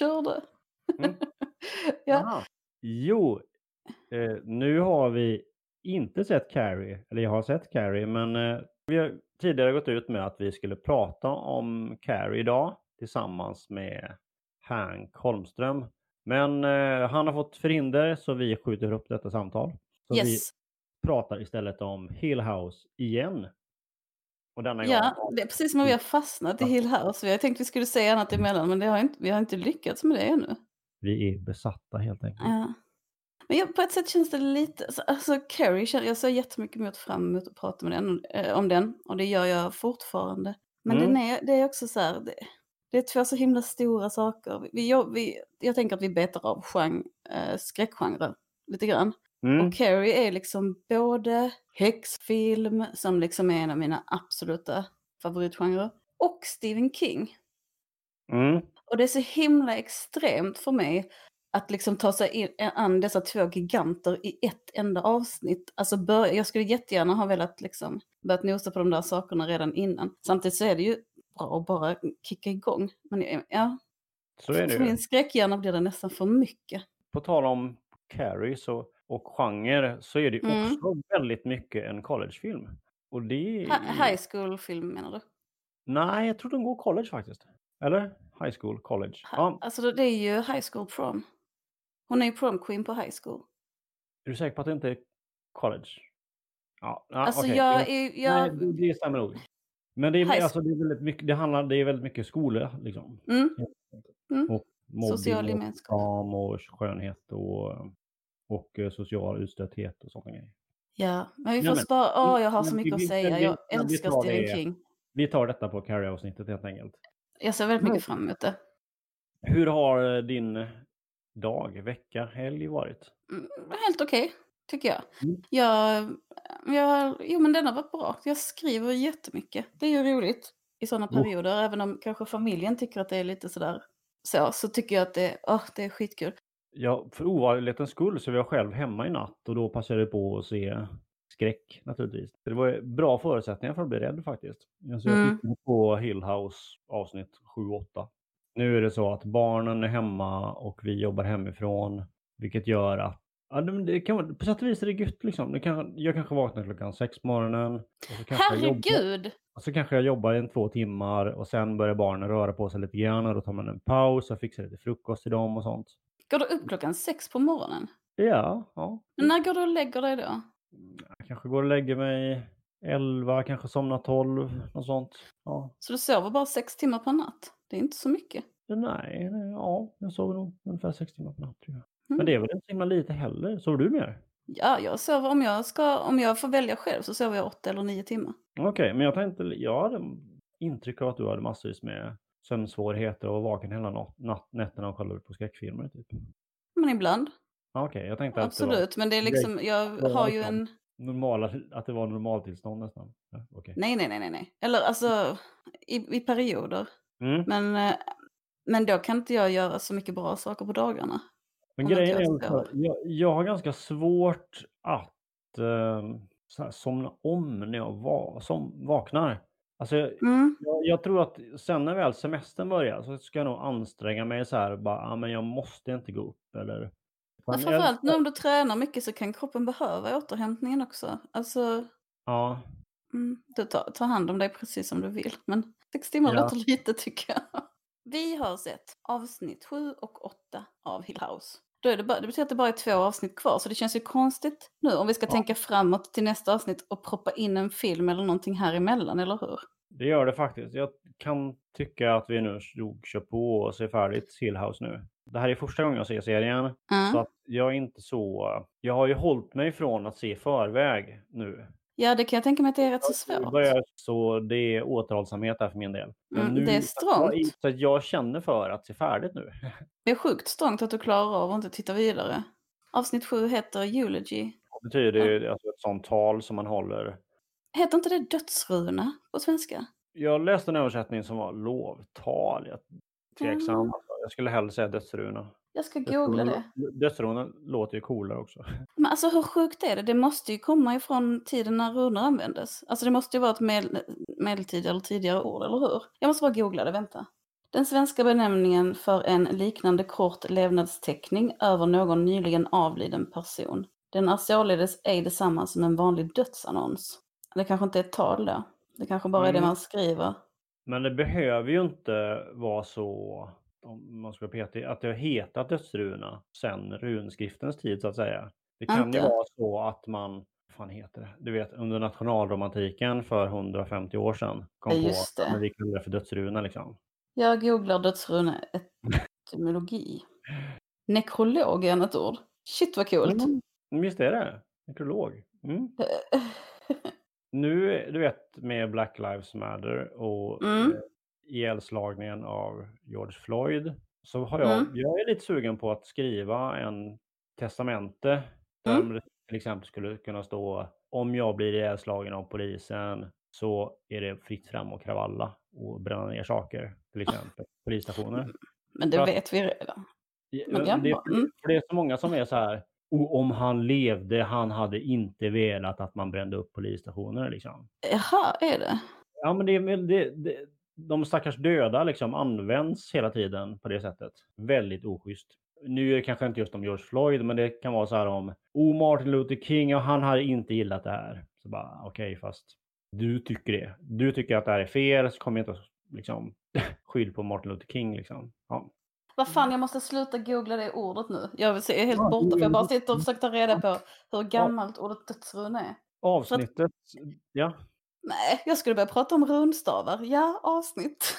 vi körde. Mm. ja. Aha. Jo, eh, nu har vi inte sett Carrie, eller jag har sett Carrie, men eh, vi har tidigare gått ut med att vi skulle prata om Carrie idag tillsammans med Hank Holmström. Men eh, han har fått förhinder så vi skjuter upp detta samtal. Så vi Yes. pratar istället om Hill House igen. Och denna Ja, gång det är precis som att vi har fastnat i Hill House. Vi har tänkt att vi skulle säga annat emellan, men det har inte, vi har inte lyckats med det ännu. vi är besatta helt enkelt. Ja. Men jag, på ett sätt känns det lite, alltså, alltså Carrie, jag ser jättemycket emot fram emot att prata med den, eh, om den och det gör jag fortfarande. Men Mm. den är, det är också så här, det, det är två så himla stora saker. Vi, jag, vi, jag tänker att vi betar av genre, eh, skräckgenrer lite grann. Mm. Och Carrie är liksom både häxfilm, som liksom är en av mina absoluta favoritgenrer, och Stephen King. Mm. Och det är så himla extremt för mig att liksom ta sig in, an dessa två giganter i ett enda avsnitt. Alltså börja, jag skulle jättegärna ha velat liksom börjat nosa på de där sakerna redan innan. Samtidigt så är det ju bra att bara kicka igång. Men jag- ja, Så är det för min skräckhjärna blir det nästan för mycket. På tal om Carrie så, och genre så är det Mm. också väldigt mycket en collegefilm. Och det är... Hi- High school-film menar du? Nej, jag tror den går college faktiskt. Eller? High school, college. Ha- Ja, Alltså det är ju high school prom. Hon är ju prom queen på high school. är du säker på att det inte är college? Ja, ja Alltså okej. jag Ja, är, Nej, jag, det, det stämmer nog. Men det är, alltså, det är väldigt mycket, det handlar, det är väldigt mycket skola liksom. mm, Och mobbing Social och gemenskap. och skönhet och, och eh, social utstötthet och sådana grejer. ja, men vi får men- spara, åh jag har så mycket vi- att säga, vi- jag älskar Stephen det- King. Vi tar detta på Carrie-avsnittet helt enkelt. Jag ser väldigt mycket fram emot det. Hur har eh, din dag, vecka, helg varit? Mm, Helt okej, tycker jag. Mm. jag, jag. Jo men den har varit bra. Jag skriver jättemycket. Det är ju roligt i sådana Oh. perioder. Även om kanske familjen tycker att det är lite sådär så, så tycker jag att det, åh, det är skitkul. Ja, för ovanlighetens skull så var jag själv hemma i natt och då passade jag på att se skräck naturligtvis. Det var bra förutsättningar för att bli rädd faktiskt. Alltså, jag Mm. tittade på Hill House avsnitt 7-8. Nu är det så att barnen är hemma och vi jobbar hemifrån, vilket gör att Ja, det, kan, på sätt och vis är det gött liksom. Det kan, jag kanske vaknar klockan sex på morgonen. Och så kanske jag Herregud! Och så kanske jag jobbar i två timmar och sen börjar barnen röra på sig lite grann och då tar man en paus och fixar lite frukost till dem och sånt. Går du upp klockan sex på morgonen? Ja, ja. Men när går du och lägger dig då? Jag kanske går och lägger mig 11, kanske somnar 12, något sånt. Ja. Så du sover bara sex timmar per natt? Det är inte så mycket. Nej, nej, ja, jag sover nog ungefär 6 timmar per natt. Mm. Men det är väl inte så himla lite heller. Sover du mer? Ja, jag sover om jag, ska, om jag får välja själv så sover jag åtta eller nio timmar. Okej, men jag tänkte, jag hade intryck av att du hade massvis med sömnsvårigheter och vaken hela nätterna och kollade på skräckfilmer typ. Men ibland, Ja, Okej, jag tänkte att det var absolut. Men det är liksom, jag har ju liksom- en... normala, att det var normaltillstånd nästan. Ja, okej. Nej, nej, nej, nej. Eller alltså i, i perioder. Mm. Men, eh, men då kan inte jag göra så mycket bra saker på dagarna. Men grejen är sover. jag, jag har ganska svårt att eh, somna om när jag va, som, vaknar. Alltså, jag, Mm. jag, jag tror att sen när väl semestern börjar så ska jag nog anstränga mig så här, bara, ah, men jag måste inte gå upp eller... Jag- framförallt nu om du tränar mycket så kan kroppen behöva återhämtningen också. Alltså, Ja, mm, du tar, tar hand om dig precis som du vill. Men sex timmar Ja. låter lite tycker jag. Vi har sett avsnitt sju och åtta av Hill House. Då är det, bara, det betyder att det bara är två avsnitt kvar, så det känns ju konstigt nu om vi ska Ja. tänka framåt till nästa avsnitt och proppa in en film eller någonting här emellan, eller hur? det gör det faktiskt. Jag kan tycka att vi nu nog kör på och ser färdigt Hill House nu. Det här är första gången jag ser serien. Ja. Så att jag är inte så... Jag har ju hållit mig från att se förväg nu. Ja, det kan jag tänka mig att det är rätt så svårt. börjar, så det är återhållsamhet där för min del. Mm, det är strångt. Så jag känner för att se färdigt nu. Det är sjukt strångt att du klarar av att inte titta vidare. Avsnitt sju heter Eulogy. Det betyder ju alltså ett sånt tal som man håller. Heter inte det dödsruna på svenska? Jag läste en översättning som var lovtal. Jag tveksam. Mm. Jag skulle hellre säga dödsruna. Jag ska googla det. Dödsruna låter ju coolare också. Men alltså hur sjukt är det? Det måste ju komma ifrån tiden när runor användes. Alltså det måste ju vara ett med, medeltid eller tidigare ord, eller hur? Jag måste bara googla det, vänta. Den svenska benämningen för en liknande kort levnadsteckning över någon nyligen avliden person. Den är således ej detsamma som en vanlig dödsannons. Det kanske inte är ett tal då. Det kanske bara är det Mm. man skriver. Men det behöver ju inte vara så, om man ska vara petig, att det har hetat dödsruna sen runskriftens tid så att säga. Det kan Inte? ju vara så att man, vad fan heter det? Du vet under nationalromantiken för 150 år sedan kom Ja, på just att det. men vi kallar det för dödsruna liksom. Jag googlar dödsruna etymologi. Nekrolog är ett ord. Shit vad coolt. Mm. Visst är det? Nekrolog. Mm. Nu, du vet med Black Lives Matter och Mm. Ihjälslagningen av George Floyd så har jag, Mm. jag är lite sugen på att skriva en testamente där Mm. det till exempel skulle kunna stå om jag blir ihjälslagen av polisen så är det fritt fram och kravalla och bränna ner saker till exempel. Polisstationer. Men För det att- vet vi redan. Men det är det. Mm. för det är så många som är så här, "O, om han levde, han hade inte velat att man brände upp polisstationer liksom. Jaha, är det? Ja, men det, men det, det, de stackars döda liksom används hela tiden på det sättet. Väldigt oschysst. Nu är det kanske inte just om George Floyd, men det kan vara så här om oh, Martin Luther King och han hade inte gillat det här. Så bara okej, fast du tycker det. Du tycker att det här är fel, så kommer jag inte att liksom skyll på Martin Luther King liksom. Ja. Vad fan, jag måste sluta googla det ordet nu. Jag vill se- jag är helt borta för jag bara sitter och försöker ta reda på hur gammalt ordet dödsruna är. Avsnittet, ja. Nej, jag skulle börja prata om runstavar. Ja, avsnitt.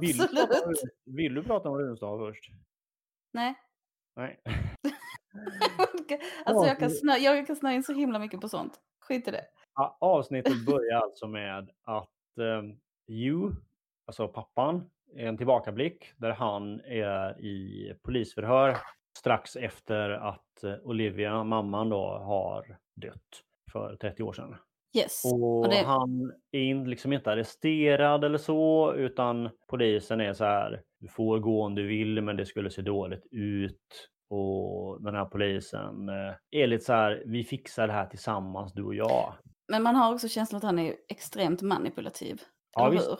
Vill du, prata Absolut. vill du prata om runstav först? Nej. Nej. alltså jag kan, snö, jag kan snöa in så himla mycket på sånt. Skit i det. Avsnittet börjar alltså med att um, Hugh, alltså pappan, är en tillbakablick där han är i polisförhör strax efter att eh, Olivia, mamman då, har dött för 30 år sedan. Yes. Och Och det- han är liksom inte arresterad eller så, utan polisen är så här, du får gå om du vill, men det skulle se dåligt ut. Och den här polisen eh, är lite så här, vi fixar det här tillsammans, du och jag. Men man har också känslan att han är extremt manipulativ. Ja, visst. hur?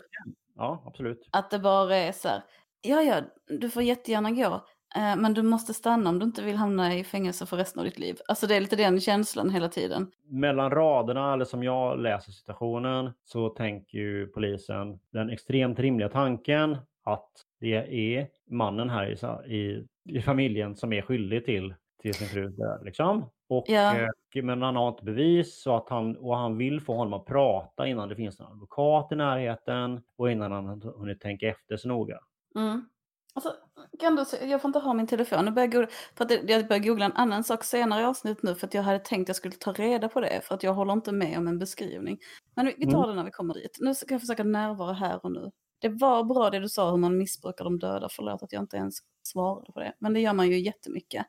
Ja, absolut. Att det bara är så här, ja ja, du får jättegärna gå, men du måste stanna om du inte vill hamna i fängelse för resten av ditt liv. Alltså det är lite den känslan hela tiden. Mellan raderna, eller som jag läser situationen, så tänker ju polisen den extremt rimliga tanken att det är mannen här i, i, i familjen som är skyldig till, till sin frus död. Liksom. Och, Ja. eh, men han har inte bevis så att han, och han vill få honom att prata innan det finns en advokat i närheten och innan han hunnit tänka efter så noga. Mm. Alltså, kan du, jag får inte ha min telefon. Börjar jag, googla, för att det- jag börjar googla en annan sak senare i avsnitt nu för att jag hade tänkt att jag skulle ta reda på det för att jag håller inte med om en beskrivning. Men vi vi tar Mm. det när vi kommer dit. Nu ska jag försöka närvara här och nu. Det var bra det du sa hur man missbrukar de döda. Förlåt att jag inte ens svarade på det. Men det gör man ju jättemycket.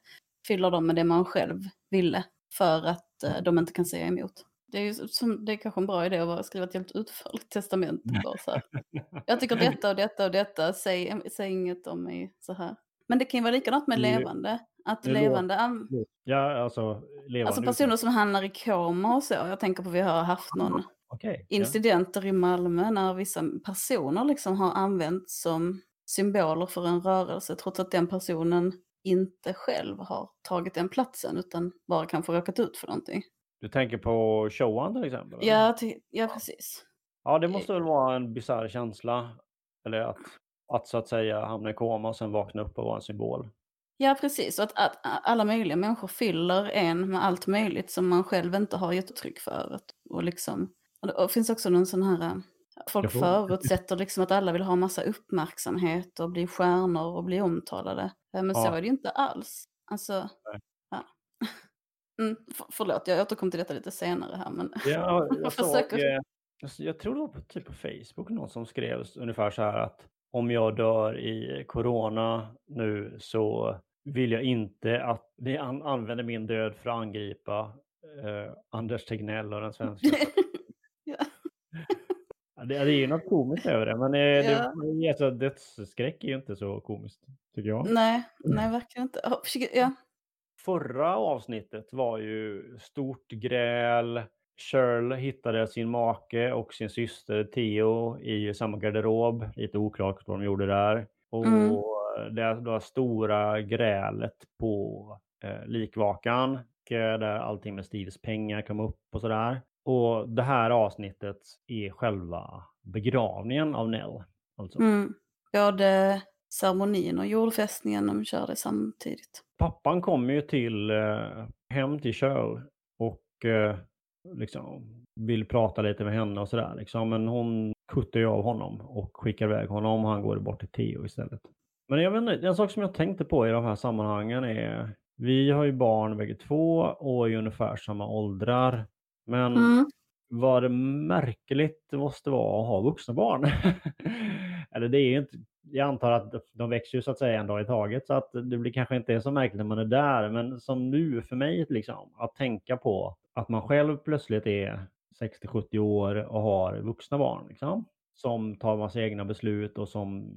Fyller dem med det man själv ville för att eh, de inte kan säga emot. Det är, ju som, det är kanske en bra idé att skriva ett helt utförligt testament. Bara så här. Jag tycker detta och detta och detta, säg, säg inget om mig så här. Men det kan ju vara likadant med levande. Att levande, an- Ja, alltså levande. alltså personer som hamnar i koma och så. Jag tänker på vi har haft någon ja. incidenter i Malmö när vissa personer liksom har använts som symboler för en rörelse trots att den personen inte själv har tagit den platsen utan bara kanske råkat ut för någonting. Du tänker på showan till exempel? eller? Ja, ja precis. Ja, det måste väl vara en bisarr känsla. Eller att, att så att säga hamna i koma och sen vakna upp och vara en symbol. Ja, precis. Och att, att alla möjliga människor fyller en med allt möjligt som man själv inte har gett uttryck för. Och, liksom, och det och finns också någon sån här... äh, Folk får- förutsätter liksom att alla vill ha massa uppmärksamhet och bli stjärnor och bli omtalade. Eh, Men så Ja. är det ju inte alls. Alltså, Nej. Mm, för, förlåt, jag återkommer till detta lite senare här. Men... Ja, jag, försöker- eh, jag, tror det var på, typ på Facebook någon som skrev ungefär så här att om jag dör i corona nu så vill jag inte att ni an, använder min död för att angripa eh, Anders Tegnell och den svenska ja. Det, det är ju något komiskt över det, men eh, Ja. det, alltså, dödsskräck är ju inte så komiskt, tycker jag. nej, nej, verkligen inte. Ja, Förra avsnittet var ju stort gräl, Shirl hittade sin make och sin syster Theo i samma garderob. Lite oklart vad de gjorde där. Och Mm. det, det stora grälet på eh, likvakan. Där allting med Steves pengar kom upp och sådär. Och det här avsnittet är själva begravningen av Nell. Alltså. Mm. Både ceremonin och jordfästningen, de kör det samtidigt. Pappan kommer ju till eh, hem till Shirl och eh, liksom vill prata lite med henne och sådär. Liksom. Men hon kuttar ju av honom och skickar iväg honom och han går bort till Theo istället. Men jag vet inte, en sak som jag tänkte på i de här sammanhangen är vi har ju barn bägge två och i ungefär samma åldrar. Men Mm. vad märkligt det måste vara att ha vuxna barn. Eller det är ju inte, jag antar att de växer ju så att säga en dag i taget så att det blir kanske inte är så märkligt när man är där. Men som nu för mig liksom, att tänka på att man själv plötsligt är 60-70 år och har vuxna barn liksom. Som tar massa egna beslut och som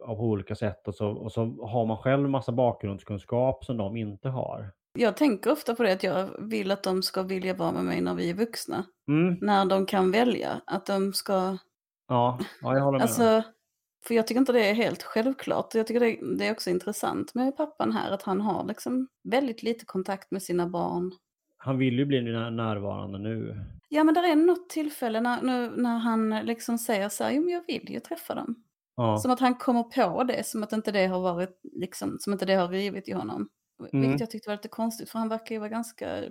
av olika sätt och så, och så har man själv massa bakgrundskunskap som de inte har. Jag tänker ofta på det att jag vill att de ska vilja vara med mig när vi är vuxna. Mm, När de kan välja. Att de ska... ja, ja, jag håller med. Alltså, för jag tycker inte det är helt självklart. Jag tycker det, det är också intressant med pappan här. Att han har liksom väldigt lite kontakt med sina barn. Han vill ju bli när- närvarande nu. Ja men där är något tillfälle när, nu, när han liksom säger så här, jo men jag vill ju träffa dem. Ja. Som att han kommer på det, som att inte det har varit, liksom, som inte det har rivit i honom. Mm. Vilket jag tyckte var lite konstigt, för han verkar ju vara ganska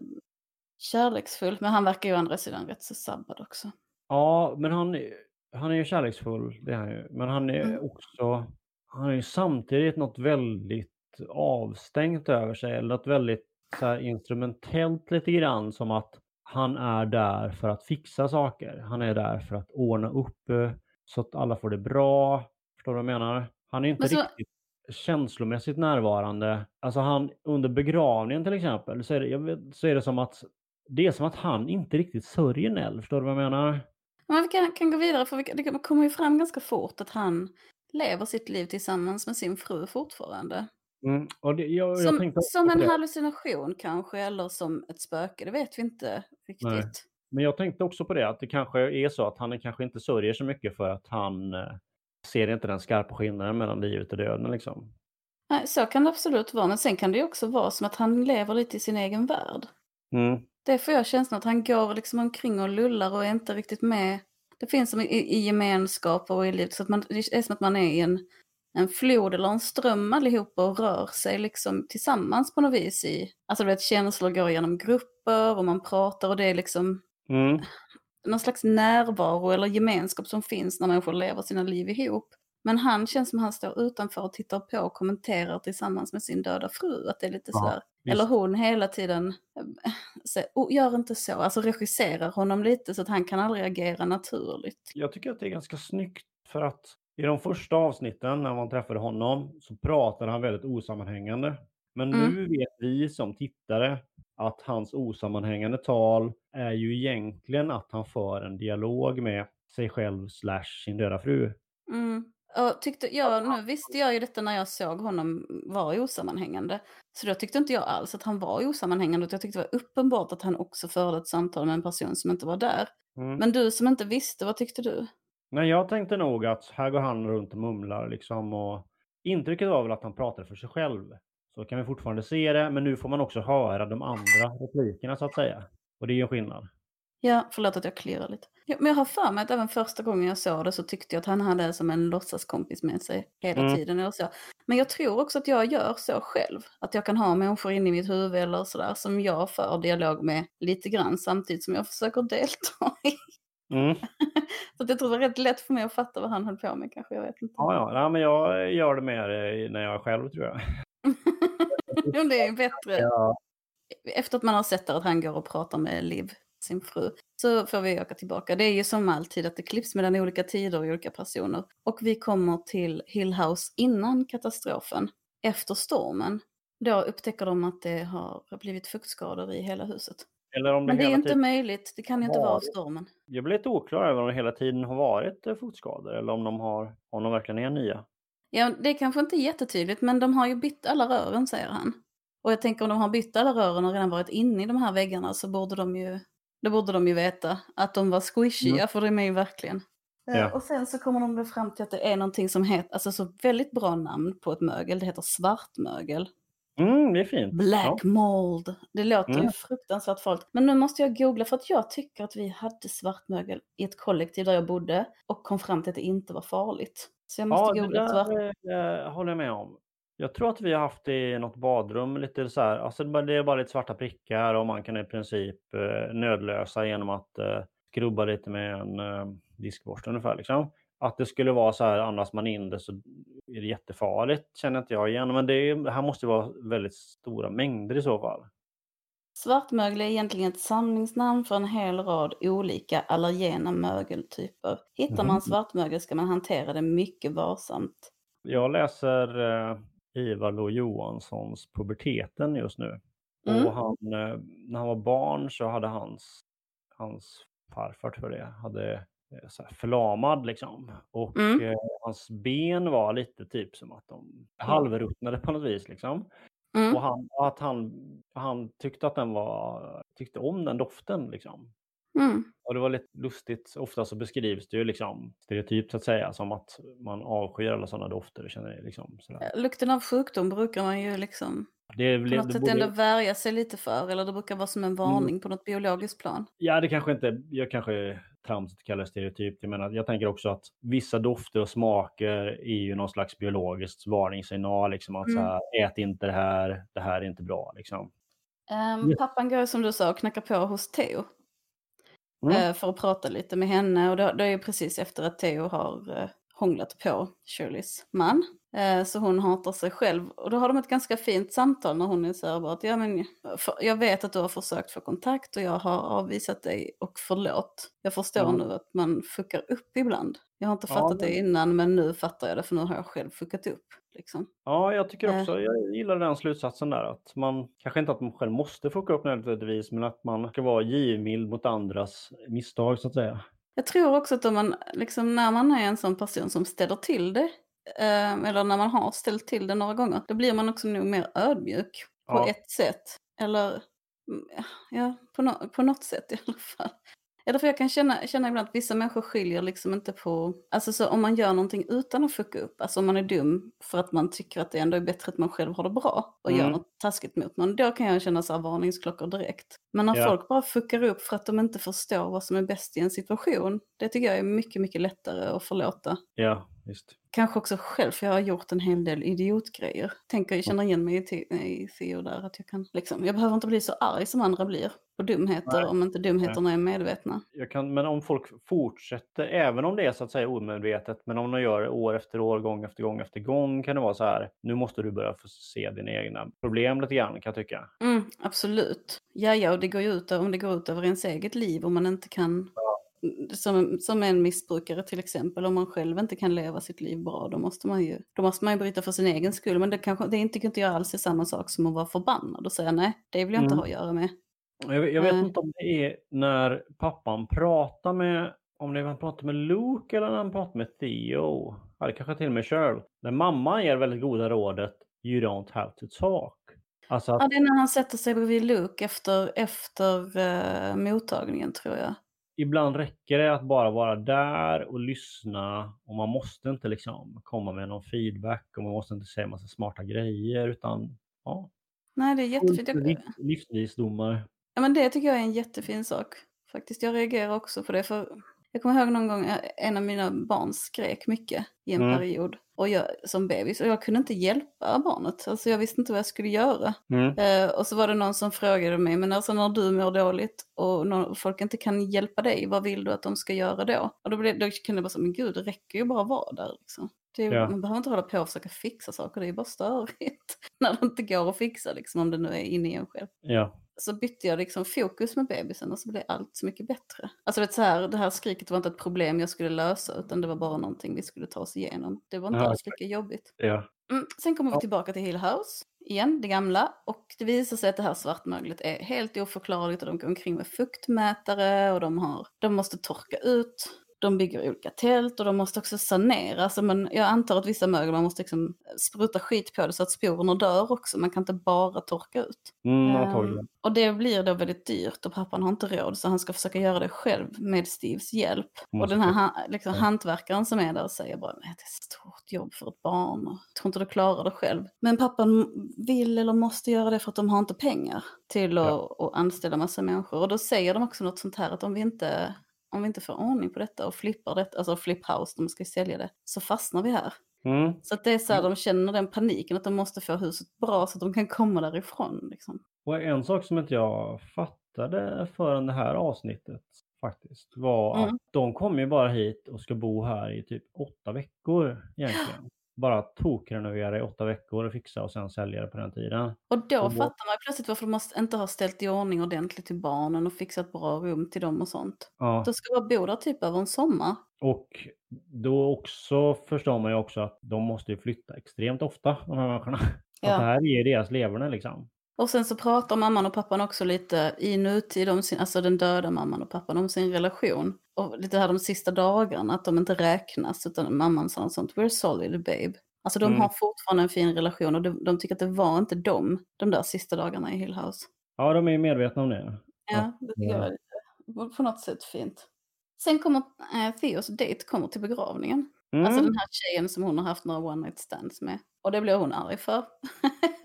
kärleksfull. Men han verkar ju å andra sidan rätt så sabbad också. Ja, men han, han är ju kärleksfull, det är han ju. Men han är Mm. också, han är ju samtidigt något väldigt avstängt över sig. Eller något väldigt så instrumentellt lite grann som att han är där för att fixa saker. Han är där för att ordna upp eh, så att alla får det bra. Förstår du vad jag menar? Han är inte så- riktigt känslomässigt närvarande. Alltså han, under begravningen till exempel, så är det, vet, så är det som att det är som att han inte riktigt sörjer Nell. Förstår du vad jag menar? Men vi kan, kan gå vidare, för vi, det kommer ju fram ganska fort att han lever sitt liv tillsammans med sin fru fortfarande. Mm. Det, jag, jag Som, också som en det. hallucination kanske, eller som ett spöke, det vet vi inte riktigt. Nej. Men jag tänkte också på det, att det kanske är så att han kanske inte sörjer så mycket för att han eh, ser inte den skarpa skillnaden mellan livet och döden. Liksom. Nej, så kan det absolut vara, men sen kan det ju också vara som att han lever lite i sin egen värld. Mm. Det får jag känslan att han går liksom omkring och lullar och är inte riktigt med. Det finns som i, i gemenskap och i livet, så att man, det är som att man är i en, en flod eller en ström allihopa och rör sig liksom tillsammans på något vis i, alltså du vet känslor går genom grupper och man pratar och det är liksom Mm. någon slags närvaro eller gemenskap som finns när människor lever sina liv ihop. Men han känns som han står utanför och tittar på och kommenterar tillsammans med sin döda fru. Att det är lite Ja, sådär. Eller hon hela tiden eh, säger, oh, gör inte så. Alltså regisserar honom lite så att han kan aldrig agera naturligt. Jag tycker att det är ganska snyggt för att i de första avsnitten när man träffade honom så pratade han väldigt osammanhängande. Men Mm. nu vet vi som tittare att hans osammanhängande tal är ju egentligen att han för en dialog med sig själv slash sin döda fru. Mm. Och tyckte, ja, nu visste jag ju detta när jag såg honom vara osammanhängande. Så då tyckte inte jag alls att han var osammanhängande. utan Jag tyckte det var uppenbart att han också förde ett samtal med en person som inte var där. Mm. Men du som inte visste, vad tyckte du? Nej, jag tänkte nog att här går han runt och mumlar liksom och intrycket var väl att han pratade för sig själv. Så kan vi fortfarande se det, men nu får man också höra de andra replikerna så att säga. Och det är ju en skillnad. Ja, förlåt att jag klirrar lite. Ja, men jag har för mig att även första gången jag såg det så tyckte jag att han hade som en låtsaskompis med sig hela Mm. tiden. Eller så. Men jag tror också att jag gör så själv. Att jag kan ha människor inne i mitt huvud eller sådär som jag för dialog med lite grann samtidigt som jag försöker delta i. Mm. Så jag tror det var rätt lätt för mig att fatta vad han höll på med kanske, jag vet inte. Ja, ja, nej, men jag gör det mer eh, när jag är själv tror jag. Det är bättre. Ja. Efter att man har sett att han går och pratar med Liv, sin fru, så får vi öka tillbaka. Det är ju som alltid att det klipps mellan olika tider och olika personer. Och vi kommer till Hill House innan katastrofen, efter stormen. Då upptäcker de att det har blivit fuktskador i hela huset. Eller om det Men det är inte tiden... möjligt, det kan ju inte vara stormen. Jag blir lite oklar över om det hela tiden har varit eh, fotskador eller om de, har, om de verkligen är nya. Ja, det är kanske inte jättetydligt, men de har ju bytt alla rören, säger han. Och jag tänker om de har bytt alla rören och redan varit inne i de här väggarna så borde de ju Det borde de ju veta. Att de var squishiga, Mm. för de är ju verkligen. Eh, Ja. Och sen så kommer de fram till att det är någonting som heter, alltså så väldigt bra namn på ett mögel, det heter svartmögel. Mm, det är fint. Black mold. Det låter ju Mm. fruktansvärt farligt. Men nu måste jag googla för att jag tycker att vi hade svartmögel i ett kollektiv där jag bodde och kom fram till att det inte var farligt. Så jag måste Ja, det googla svart... där eh, håller jag med om. Jag tror att vi har haft det i något badrum lite så här, alltså det är bara- lite svarta prickar och man kan i princip eh, nödlösa genom att eh, skrubba lite med en eh, diskborste ungefär liksom. Att det skulle vara så här, andas man in det så är det jättefarligt känner inte jag igen. Men det, är, här måste vara väldigt stora mängder i så fall. Svartmögel är egentligen ett samlingsnamn för en hel rad olika allergena mögeltyper. Hittar man Mhm. svartmögel ska man hantera det mycket varsamt. Jag läser Ivar Lo Johanssons Puberteten just nu. Mm. Och han, eh, när han var barn så hade hans, hans farfar, tror jag det hade eh, så här förlamad liksom. Och Mm. eh, hans ben var lite typ som att de halvruttnade på något vis liksom. Mm. Och han, att han, han tyckte att den var, tyckte om den doften liksom. Mm. Och det var lite lustigt. Ofta så beskrivs det ju liksom stereotypt så att säga som att man avskyr alla sådana dofter. Det känner jag liksom sådär. Lukten av sjukdom brukar man ju liksom Det, på det, något det sätt borde- ändå värja sig lite för. Eller det brukar vara som en varning på något biologiskt plan. Ja, det kanske inte, jag kanske tramsigt kallar det stereotypt. Jag menar, jag tänker också att vissa dofter och smaker är ju någon slags biologisk varningssignal. Liksom att Mm. så här, ät inte det här, det här är inte bra. Liksom. Ja. Pappan går som du sa och knackar på hos Theo. Mm. Eh, för att prata lite med henne. Och det, det är ju precis efter att Theo har eh, hånglat på Shirleys man. Eh, så hon hatar sig själv. Och då har de ett ganska fint samtal när hon här bara att ja, men, jag vet att du har försökt få kontakt och jag har avvisat dig och förlåt. Jag förstår Mm. nu att man fuckar upp ibland. Jag har inte Ja, fattat men- det innan men nu fattar jag det för nu har jag själv fuckat upp. Liksom. Ja, jag tycker Eh. också, jag gillar den slutsatsen där. Att man, kanske inte att man själv måste fucka upp nödvändigtvis, men att man ska vara givmild mot andras misstag så att säga. Jag tror också att om man, liksom, när man är en sån person som ställer till det, eh, eller när man har ställt till det några gånger, då blir man också nog mer ödmjuk på Ja. ett sätt. Eller, mm, ja, på, no på något sätt i alla fall. Eller för jag kan känna, känna ibland att vissa människor skiljer liksom inte på, alltså så om man gör någonting utan att fucka upp, alltså om man är dum för att man tycker att det ändå är bättre att man själv har det bra och gör Mm. något taskigt mot någon, då kan jag känna så här varningsklockor direkt. Men när Ja. folk bara fuckar upp för att de inte förstår vad som är bäst i en situation, det tycker jag är mycket, mycket lättare att förlåta. Ja, visst. Kanske också själv, för jag har gjort en hel del idiotgrejer. Tänker, jag känner igen mig i, Theo där, att jag kan liksom, jag behöver inte bli så arg som andra blir på dumheter, Nej. om inte dumheterna är medvetna. Jag kan, men om folk fortsätter, även om det är så att säga omedvetet, men om de gör det år efter år, gång efter gång efter gång, kan det vara så här, nu måste du börja få se dina egna problem lite grann, kan jag tycka. Mm, absolut. Ja, ja, och det går ju ut, om det går ut över ens eget liv, om man inte kan, som, som en missbrukare till exempel, om man själv inte kan leva sitt liv bra, då måste man ju, då måste man ju bryta för sin egen skull. Men det, kanske, det inte, inte jag alls är samma sak som att vara förbannad och säga nej, det vill jag inte Mm. ha att göra med. Jag, jag vet Eh. inte om det är när pappan pratar med, om det är när han pratar med Luke eller när han pratar med Theo, eller kanske till och med Cheryl, där mamma ger väldigt goda rådet You don't have to talk. Alltså att, Ja, det är när han sätter sig bredvid Luke efter, efter eh, mottagningen tror jag. Ibland räcker det att bara vara där och lyssna och man måste inte liksom komma med någon feedback och man måste inte säga massa smarta grejer utan ja, Nej, det är jättefint. Liv, livsvisdomar. ja, men det tycker jag är en jättefin sak. Faktiskt, jag reagerar också på det. För jag kommer ihåg någon gång eh, en av mina barn skrek mycket i en Mm. period. Och jag, som bebis. Och jag kunde inte hjälpa barnet. Alltså jag visste inte vad jag skulle göra. Mm. Eh, och så var det någon som frågade mig, men alltså när du mår dåligt och någon, folk inte kan hjälpa dig, vad vill du att de ska göra då? Och då, blev, då kunde jag bara säga, men gud, det räcker ju bara att vara där. Liksom. Är, Ja. Man behöver inte hålla på och försöka fixa saker, det är ju bara störigt. när det inte går att fixa, liksom, om det nu är inne i en själv. Ja, Så bytte jag liksom fokus med bebisen och så blev allt så mycket bättre. Alltså vet, så här, det här skriket var inte ett problem jag skulle lösa, utan det var bara någonting vi skulle ta oss igenom. Det var inte Ja, alls lika jobbigt. ja. Mm, sen kommer vi tillbaka till Hill House igen, det gamla. Och det visar sig att det här svartmöglet är helt oförklarligt och de går omkring med fuktmätare och de, har, de måste torka ut de bygger olika tält och de måste också sanera. Alltså man, jag antar att vissa mögel man måste liksom spruta skit på det så att sporerna dör också. Man kan inte bara torka ut. Mm, antagligen. och det blir då väldigt dyrt och pappan har inte råd så han ska försöka göra det själv med Steves hjälp. Och Måste den här liksom, ja. hantverkaren som är där säger bara att det är ett stort jobb för ett barn och jag tror inte du klarar det själv. Men pappan vill eller måste göra det för att de har inte pengar till att, Ja. anställa massa människor. Och då säger de också något sånt här att om vi inte om vi inte får ordning på detta och flippar det, alltså flip house, de ska sälja det, så fastnar vi här. Mm. Så att det är så här, de känner den paniken att de måste få huset bra så att de kan komma därifrån. Liksom. Och en sak som inte jag fattade förrän det här avsnittet faktiskt var Mm. att de kommer ju bara hit och ska bo här i typ åtta veckor egentligen. Bara tokrenovera i åtta veckor och fixa och sen sälja det på den tiden. Och då Och fattar man ju plötsligt varför de inte ha ställt i ordning ordentligt till barnen och fixat bra rum till dem och sånt. Ja. De ska bara bo där typ över en sommar. Och då också förstår man ju också att de måste ju flytta extremt ofta, de här människorna. Ja. Att det här är deras leverne liksom. Och sen så pratar mamman och pappan också lite i nutid om sin, alltså den döda mamman och pappan om sin relation. Och lite här de sista dagarna, att de inte räknas utan mamman sa något sånt, we're solid babe. Alltså de Mm. har fortfarande en fin relation och de, de tycker att det var inte dem, de där sista dagarna i Hill House. Ja, de är ju medvetna om det. Ja, det tycker jag ja. var lite, på något sätt fint. Sen kommer äh, Theos dejt kommer till begravningen. Mm. Alltså den här tjejen som hon har haft några one night stands med. Och det blir hon arg för.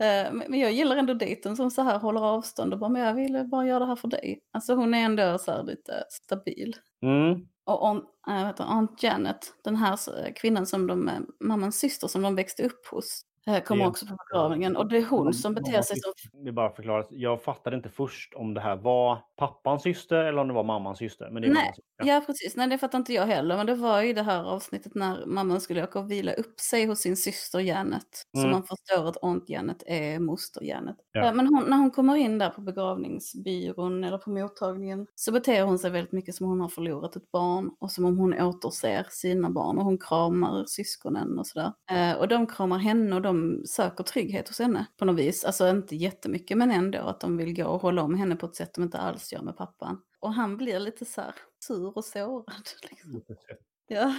Eh, men jag gillar ändå dejten som så här håller avstånd och bara, men jag ville bara göra det här för dig. Alltså hon är ändå så här lite stabil. Mm. Och on, äh, Aunt Janet, den här eh, kvinnan som de, eh, mammans syster som de växte upp hos, eh, kommer Det- också på begravningen. Och det är hon som beter sig som Vi bara förklarar. Jag fattade inte först om det här var pappans syster eller om det var mammans syster. Men det är Nej. Ja, precis. Nej, det fattar inte jag heller. Men det var i det här avsnittet när mamman skulle åka och vila upp sig hos sin syster Janet. Så Mm. man förstår att Aunt Janet är moster Janet. Ja. Eh, Men hon, när hon kommer in där på begravningsbyrån eller på mottagningen så beter hon sig väldigt mycket som om hon har förlorat ett barn och som om hon återser sina barn och hon kramar syskonen och sådär. Eh, och de kramar henne och de söker trygghet hos henne på något vis. Alltså inte jättemycket men ändå att de vill gå och hålla om henne på ett sätt de inte alls gör med pappan. Och han blir lite så här sur och sårad. Liksom. Ja,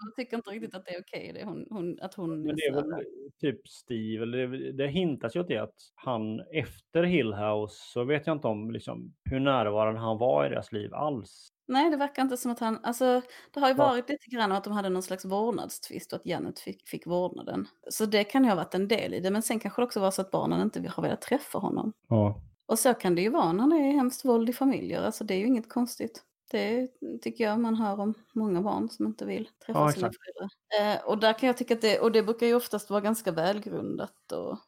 han tycker inte riktigt att det är okej det hon, hon, att hon Men det är väl typ Steve, eller det, det hintas ju åt det att han efter Hill House så vet jag inte om liksom, hur närvarande han var i deras liv alls. Nej, det verkar inte som att han... Alltså, det har ju Ja. varit lite grann att de hade någon slags vårdnadstvist och att Janet fick, fick vårdnaden. Så det kan ju ha varit en del i det. Men sen kanske det också var så att barnen inte har velat träffa honom. Ja. Och så kan det ju vara när det är hemskt våld i familjer. Alltså det är ju inget konstigt. Det tycker jag man hör om många barn som inte vill träffa Ja, sina föräldrar. Eh, och där kan jag tycka att det, och det brukar ju oftast vara ganska välgrundat och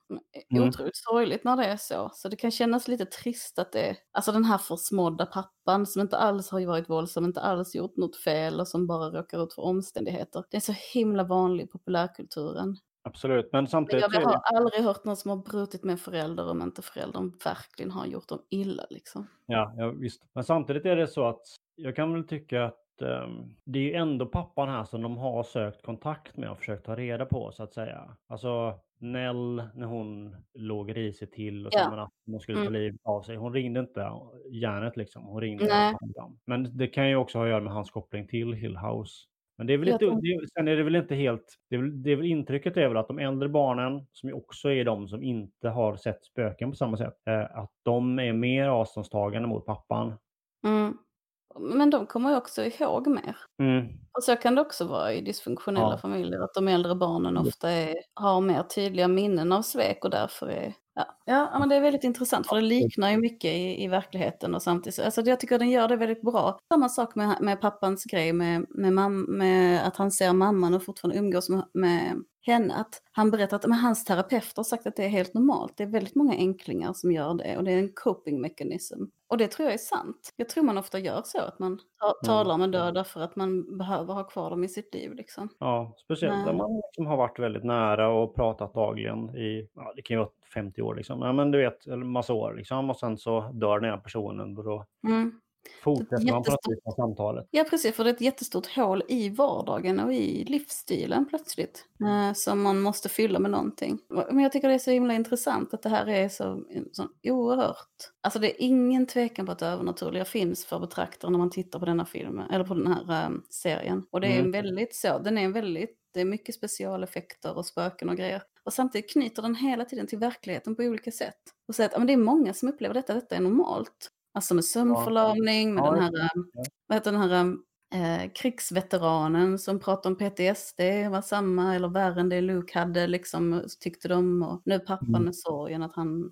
Mm. otroligt sorgligt när det är så. Så det kan kännas lite trist att det alltså den här försmådda pappan som inte alls har varit våldsam, inte alls gjort något fel och som bara råkar ut för omständigheter. Det är så himla vanligt i populärkulturen. Absolut, men samtidigt jag har aldrig hört någon som har brutit med förälder om inte föräldern verkligen har gjort dem illa liksom. ja, ja, visst. Men samtidigt är det så att jag kan väl tycka att ehm, det är ju ändå pappan här som de har sökt kontakt med och försökt ta reda på så att säga. Alltså Nell när hon låg risigt till och Ja. att hon skulle ta Mm. livet av sig. Hon ringde inte järnet liksom. Hon ringde Nej. Men det kan ju också ha att göra med hans koppling till Hill House. Men det är väl tror- det, sen är det väl inte helt, det är väl, det är väl intrycket är väl att de äldre barnen, som ju också är de som inte har sett spöken på samma sätt, eh, att de är mer avståndstagande mot pappan. Mm. Men de kommer ju också ihåg mer. Mm. Och så kan det också vara i dysfunktionella Ja. familjer, att de äldre barnen ofta är, har mer tydliga minnen av svek och därför är... Ja, ja men det är väldigt intressant för det liknar ju mycket i, i verkligheten och samtidigt, så- alltså jag tycker den gör det väldigt bra. Samma sak med, med pappans grej med, med, mam, med att han ser mamman och fortfarande umgås med, med henne, att han berättar att men hans terapeut har sagt att det är helt normalt. Det är väldigt många enklingar som gör det och det är en coping mechanism. Och det tror jag är sant. Jag tror man ofta gör så, att man ta, talar med döda för att man behöver ha kvar dem i sitt liv. Liksom. Ja, speciellt när man liksom har varit väldigt nära och pratat dagligen i, ja, det kan ju vara 50 år liksom. Ja, men du vet, eller massa år liksom. Och sen så dör den här personen och då, Mm. Fortsätter man på något vis samtalet. Ja, precis, för det är ett jättestort hål i vardagen och i livsstilen plötsligt. Eh, som man måste fylla med någonting. Men jag tycker det är så himla intressant att det här är så, så oerhört. Alltså det är ingen tvekan på att det övernaturliga finns för betraktaren när man tittar på denna filmen, eller på den här eh, serien. Och det är en Mm. väldigt så, den är en väldigt, det är mycket specialeffekter och spöken och grejer. Och samtidigt knyter den hela tiden till verkligheten på olika sätt. Och säger att ja, men det är många som upplever detta, detta är normalt. Alltså med sömnförlamning, med den här, vad heter den här eh, krigsveteranen som pratar om PTSD var samma eller värre än det Luke hade liksom tyckte de och nu pappan Mm. med sorgen att han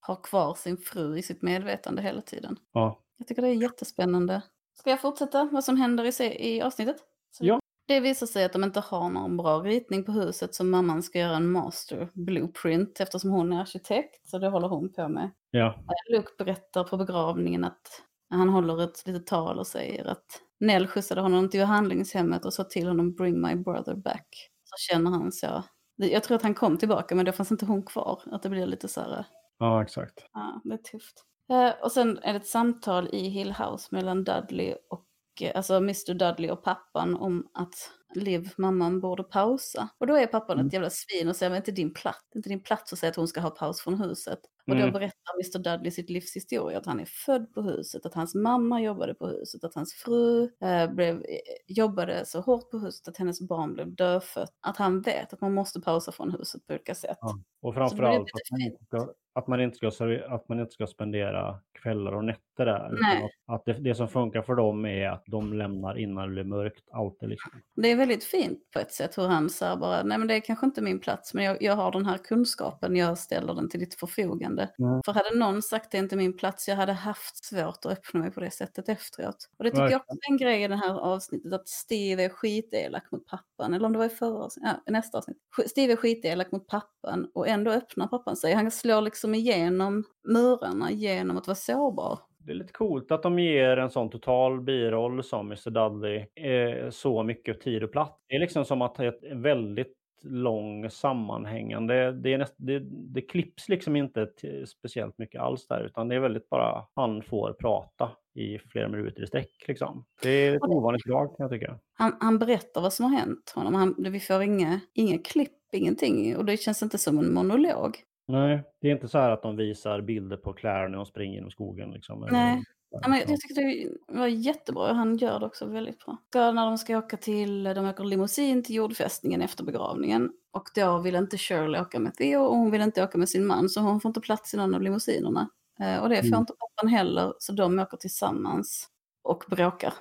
har kvar sin fru i sitt medvetande hela tiden. Ja. Jag tycker det är jättespännande. Ska jag fortsätta vad som händer i, i avsnittet? Så Ja. Det visar sig att de inte har någon bra ritning på huset så mamman ska göra en master blueprint eftersom hon är arkitekt. Så det håller hon på med. Ja. Luke berättar på begravningen att han håller ett litet tal och säger att Nell skjutsade honom till behandlingshemmet och sa till honom bring my brother back. Så känner han så. Jag tror att han kom tillbaka men då fanns inte hon kvar. Att det blir lite så här, ja, exakt. ja det är tufft. Eh, och sen är det ett samtal i Hill House mellan Dudley och, eh, alltså Mr Dudley och pappan om att Liv, mamman, borde pausa. Och då är pappan Mm. ett jävla svin och säger, men inte din plats, inte din plats att säga att hon ska ha paus från huset. Och då Mm. berättar Mr Dudley sitt livs historia, att han är född på huset, att hans mamma jobbade på huset, att hans fru eh, blev, eh, jobbade så hårt på huset att hennes barn blev dödfött. Att han vet att man måste pausa från huset på olika sätt. Ja. Och framförallt att man, inte ska, att, man inte ska, att man inte ska spendera kvällar och nätter där. Att, att det, det som funkar för dem är att de lämnar innan det blir mörkt. Alltid liksom. Det är väldigt fint på ett sätt hur han säger bara, nej men det är kanske inte min plats, men jag, jag har den här kunskapen, jag ställer den till ditt förfogande. Mm. För hade någon sagt det är inte min plats, jag hade haft svårt att öppna mig på det sättet efteråt. Och det tycker jag också är en grej i det här avsnittet, att Steve är skitelak mot pappan, eller om det var i förra avsnittet, ja, nästa avsnitt. Steve är skitelak mot pappan och ändå öppnar pappan sig. Han slår liksom igenom murarna genom att vara sårbar. Det är lite coolt att de ger en sån total biroll som Mr Dudley eh, så mycket tid och plats. Det är liksom som att ha ett väldigt lång sammanhängande. Det, är näst, det, det klipps liksom inte speciellt mycket alls där utan det är väldigt bara han får prata i flera minuter i sträck. Liksom. Det är ett ovanligt drag kan jag tycka. Han, han berättar vad som har hänt honom. Han, vi får inga, inga klipp, ingenting. Och det känns inte som en monolog. Nej, det är inte så här att de visar bilder på Claire när de springer genom skogen. Liksom, Nej. Ja, men jag tyckte det var jättebra. Han gör det också väldigt bra. Ska, när de ska åka till, de åker limousin till jordfästningen efter begravningen. Och då vill inte Shirley åka med Theo och hon vill inte åka med sin man. Så hon får inte plats i någon av limousinerna. Eh, och det får Mm. inte pappan heller. Så de åker tillsammans och bråkar.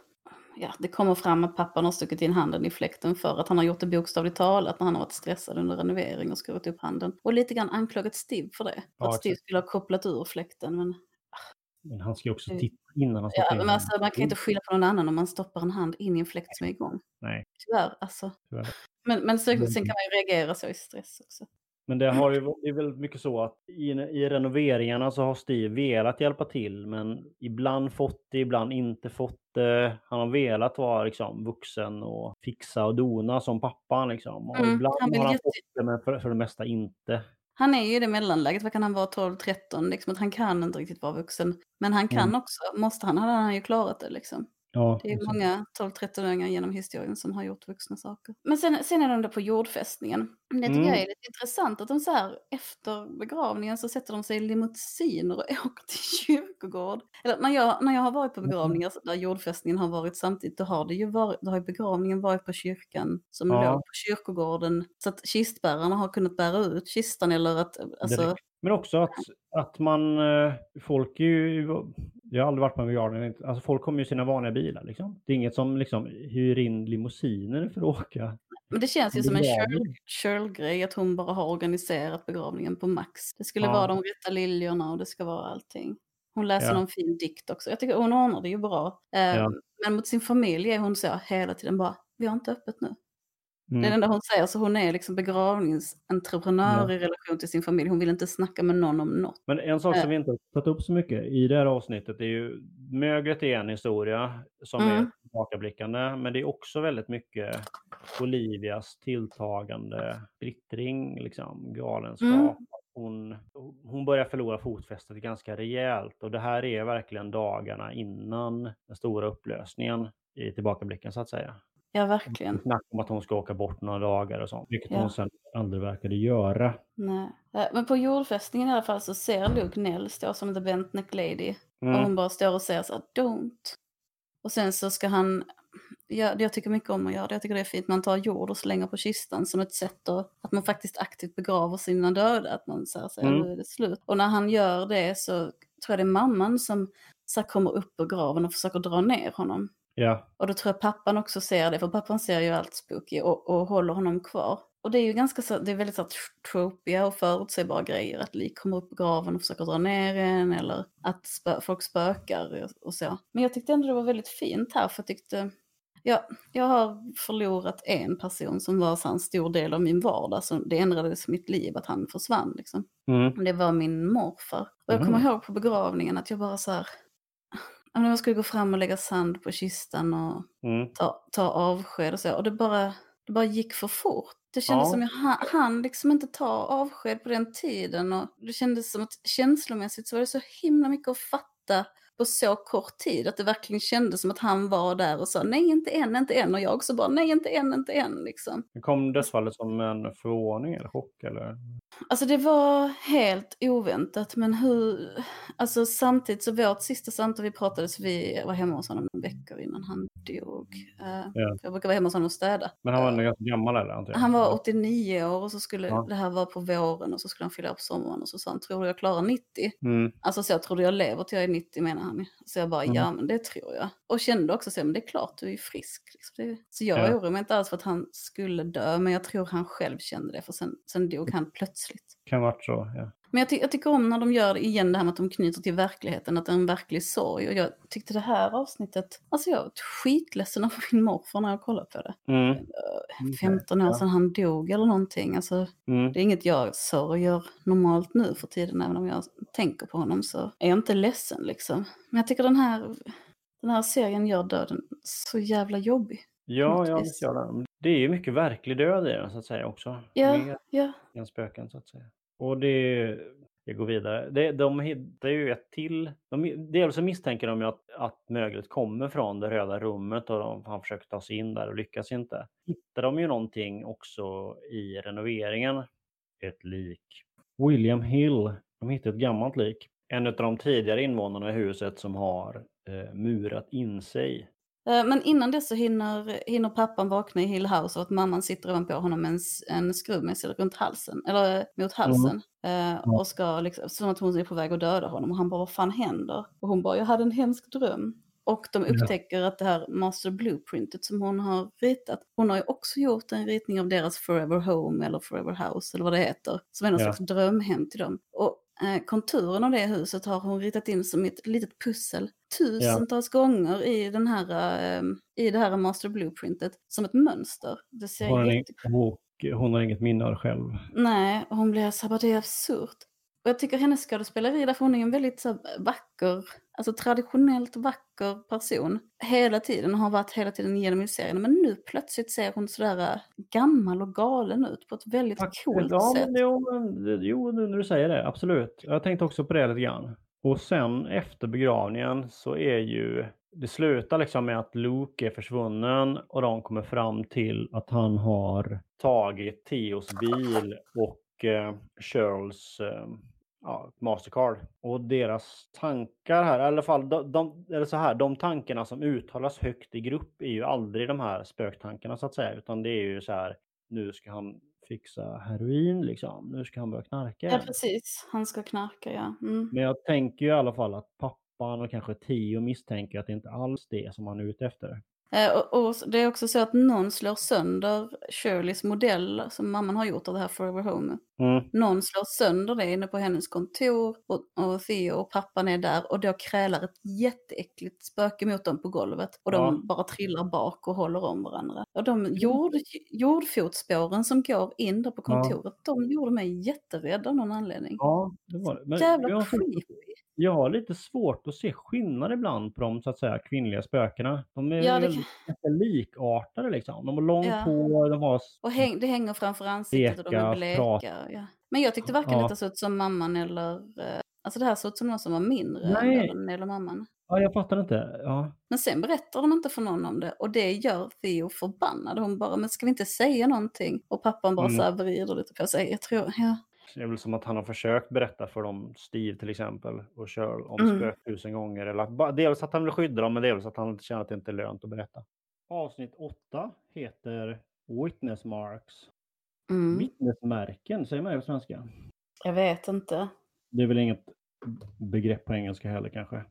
Ja, det kommer fram att pappan har stuckit in handen i fläkten för att han har gjort det bokstavligt talat när han har varit stressad under renovering och skurit upp handen. Och lite grann anklagat Steve för det. Ja, att Steve exakt. skulle ha kopplat ur fläkten. Men Men han ska ju också Mm. titta innan han Ja, stoppar in men alltså, man kan inte skylla på någon annan om man stoppar en hand in i en fläkt som är igång. Nej. Tyvärr, alltså. Tyvärr. Men, men så, sen kan man ju reagera så i stress också. Men det, har ju, det är väldigt mycket så att i, i renoveringarna så har Steve velat hjälpa till men ibland fått det, ibland inte fått det. Han har velat vara liksom, vuxen och fixa och dona som pappan. Liksom. Och Mm, ibland han har han fått det men för, för det mesta inte. Han är ju i det mellanläget, vad kan han vara, 12-13, liksom att han kan inte riktigt vara vuxen. Men han kan Mm. också, måste han, hade han ju klarat det liksom. Ja, Det är många 12-13-åringar genom historien som har gjort vuxna saker. Men sen, sen är de där på jordfästningen. Det tycker Mm. jag är lite intressant att de så här efter begravningen så sätter de sig i limousiner och åker till kyrkogård. Eller när jag, när jag har varit på Mm. begravningar där jordfästningen har varit samtidigt, då har det ju varit, då har begravningen varit på kyrkan som Ja. låg på kyrkogården. Så att kistbärarna har kunnat bära ut kistan eller att, alltså, Direkt. Men också att, att man, eh, folk är ju, jag har aldrig varit på en begravning, alltså folk kommer ju i sina vanliga bilar liksom. Det är inget som liksom hyr in limousiner för att åka. Men det känns ju som en Shirl-grej att hon bara har organiserat begravningen på max. Det skulle Ja. vara de rätta liljorna och det ska vara allting. Hon läser Ja. någon fin dikt också. Jag tycker hon ordnar det ju bra. Eh, Ja. Men mot sin familj är hon så hela tiden bara, vi har inte öppet nu. Det är det Mm. enda hon säger, så hon är liksom begravningsentreprenör Ja. i relation till sin familj. Hon vill inte snacka med någon om något. Men en sak Eh. som vi inte har tagit upp så mycket i det här avsnittet är ju möglet är en historia som är Mm. tillbakablickande, men det är också väldigt mycket Olivias tilltagande splittring, liksom, galenskap. Mm. hon, hon börjar förlora fotfästet ganska rejält och det här är verkligen dagarna innan den stora upplösningen i tillbakablicken så att säga. Ja, verkligen. Snack om att hon ska åka bort några dagar och sånt, vilket Ja. hon sen aldrig verkade göra. Nej. Men på jordfästningen i alla fall så ser Luke Nell stå som the bent neck lady. Och Mm. hon bara står och säger så här, don't. Och sen så ska han, ja, jag tycker mycket om att göra det, jag tycker det är fint, man tar jord och slänger på kistan som ett sätt att, att man faktiskt aktivt begraver sina döda, att man säger så här, Mm. nu är det slut. Och när han gör det så tror jag det är mamman som så här, kommer upp ur graven och försöker dra ner honom. Ja, Och då tror jag pappan också ser det, för pappan ser ju allt spooky och, och håller honom kvar. Och det är ju ganska så, det är väldigt så tropiga och förutsägbara grejer, att lik kommer upp i graven och försöker dra ner en, eller att spö, folk spökar och så. Men jag tyckte ändå det var väldigt fint här, för jag tyckte, ja, jag har förlorat en person som var så en stor del av min vardag, så det ändrades mitt liv att han försvann liksom. mm. Det var min morfar. Och jag kommer Mhm. ihåg på begravningen att jag bara så här, men jag skulle gå fram och lägga sand på kistan och Mm. ta, ta avsked och så. Och det bara, det bara gick för fort. Det kändes Ja. som jag ha- hann liksom inte ta avsked på den tiden. Och det kändes som att känslomässigt så var det så himla mycket att fatta på så kort tid. Att det verkligen kändes som att han var där och sa nej inte än, inte än. Och jag också bara nej inte än, inte än liksom. Kom dödsfallet som en förvåning eller chock eller? Alltså det var helt oväntat men hur, alltså samtidigt så vårt sista samtal vi pratade så vi var hemma hos honom några veckor innan han dog. Eh, Ja. Jag brukar vara hemma hos honom och städa. Men han var ändå ganska gammal eller? Antar jag. Han var 89 år och så skulle Ja. det här vara på våren och så skulle han fylla på sommaren och så sa han, tror du jag klarar 90? Mm. Alltså så tror du jag lever till jag är 90 menar han. Så jag bara, Mm. ja men det tror jag. Och kände också så, men det är klart du är ju frisk. Liksom. Så jag Ja. oroar mig inte alls för att han skulle dö, men jag tror han själv kände det för sen, sen dog han plötsligt. Kan varit så, ja. Men jag, ty jag tycker om när de gör igen det här med att de knyter till verkligheten, att det är en verklig sorg. Och jag tyckte det här avsnittet, alltså jag var skitledsen av min morfar när jag kollade på det. Mm. 15 år Ja. sedan han dog eller någonting. Alltså, Mm. det är inget jag sörjer normalt nu för tiden, även om jag tänker på honom så är jag inte ledsen liksom. Men jag tycker den här, den här serien gör döden så jävla jobbig. Ja, ja, det. Det är ju mycket verklig död i den så att säga också. Ja, Mer ja. än spöken så att säga. Och det, jag går vidare. Det, de hittar ju ett till. De, dels så misstänker de ju att, att möglet kommer från det röda rummet och de, han försöker ta sig in där och lyckas inte. Hittar de ju någonting också i renoveringen. Ett lik. William Hill. De hittar ett gammalt lik. En av de tidigare invånarna i huset som har eh, murat in sig. Eh, Men innan dess så hinner, hinner pappan vakna i Hill House och att mamman sitter ovanpå honom med en, en skruvmejsel runt halsen, eller eh, mot halsen. eh, Och ska liksom, som att hon är på väg att döda honom och han bara vad fan händer? Och hon bara jag hade en hemsk dröm. Och de Ja. upptäcker att det här master blueprintet som hon har ritat, hon har ju också gjort en ritning av deras forever home eller forever house eller vad det heter. Som är någon Ja. slags drömhem till dem. Och konturen av det huset har hon ritat in som ett litet pussel tusentals gånger i, den här, eh, i det här master blueprintet som ett mönster. Det ser Hon har, jätte... ing- och hon har inget minne av det själv. Nej, och hon blir så här, det är absurt. Och jag tycker hennes skådespeleri, därför hon är en väldigt så här, vacker, alltså traditionellt vacker person. Hela tiden, och har varit hela tiden genom serien. Men nu plötsligt ser hon sådär äh, gammal och galen ut på ett väldigt coolt ja, sätt. Jo, jo, nu när du säger det, absolut. Jag tänkte också på det lite grann. Och sen efter begravningen så är ju, det slutar liksom med att Luke är försvunnen och de kommer fram till att han har tagit Theos bil och eh, Charles eh, ja, Mastercard. Och deras tankar här, i alla fall de, de, eller så här, de tankarna som uttalas högt i grupp är ju aldrig de här spöktankarna så att säga, utan det är ju så här, nu ska han fixa heroin liksom, nu ska han börja knarka Ja, precis. Han ska knarka, ja. Mm. Men jag tänker ju i alla fall att pappan och kanske Tio misstänker att det inte alls det som han är ute efter. Eh, och, och det är också så att någon slår sönder Shirleys modell som mamman har gjort av det här Forever Home. Mm. Någon slår sönder det inne på hennes kontor och, och Theo och pappan är där och då krälar ett jätteäckligt spöke mot dem på golvet och de Ja. bara trillar bak och håller om varandra. Och de jord, jordfotspåren som går in där på Ja. kontoret, de gjorde mig jätterädd av någon anledning. Ja, det var det. Men Jävla jag creepy. Jag har lite svårt att se skillnad ibland på de så att säga kvinnliga spökena. De är Ja, det väldigt ganska likartade liksom. De har långt Ja. hår, de har Och häng, det hänger framför ansiktet och de är bleka. Ja. Men jag tyckte varken Ja. detta såg ut som mamman eller... eh, Alltså det här såg ut som någon som var mindre Nej. än eller mamman. Ja, jag fattar inte. Ja. Men sen berättar de inte för någon om det och det gör Theo förbannad. Hon bara, men ska vi inte säga någonting? Och pappan bara Mm. så här vrider lite på sig. Jag tror, ja. Det är väl som att han har försökt berätta för dem, Steve till exempel, och kör om Mm. spök tusen gånger. Eller att, dels att han vill skydda dem, men dels att han känner att det inte är lönt att berätta. Avsnitt 8 heter Witness Marks. Mm. Vittnesmärken, säger man det på svenska? Jag vet inte. Det är väl inget begrepp på engelska heller kanske.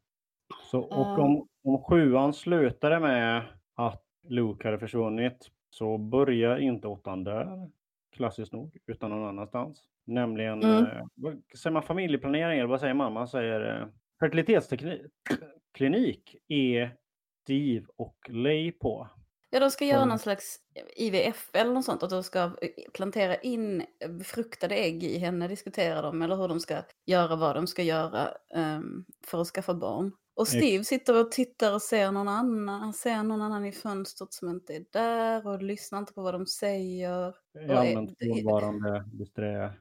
Så, och Ja. om, om sjuan slutade med att Luke hade försvunnit så börjar inte åttan där, klassiskt nog, utan någon annanstans. Nämligen, Mm. eh, vad säger man familjeplanering eller vad säger man? Man säger eh, fertilitetsklinik är Steve och Lay på. Ja, de ska göra Mm. någon slags IVF eller något sånt. Att de ska plantera in befruktade ägg i henne, diskutera dem. Eller hur de ska göra, vad de ska göra ehm, för att skaffa barn. Och Steve sitter och tittar och ser någon annan. Han ser någon annan i fönstret som inte är där och lyssnar inte på vad de säger. Allmänt det- frånvarande, disträ.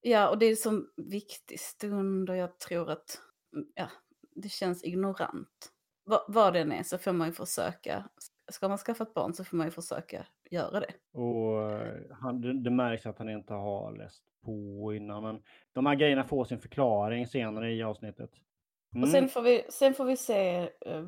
Ja, och det är en sån viktig stund och jag tror att ja, det känns ignorant. Va, vad det än är så får man ju försöka. Ska man skaffa ett barn så får man ju försöka göra det. Och eh, han, det, det märks att han inte har läst på innan. Men de här grejerna får sin förklaring senare i avsnittet. Mm. Och sen får vi, sen får vi se eh,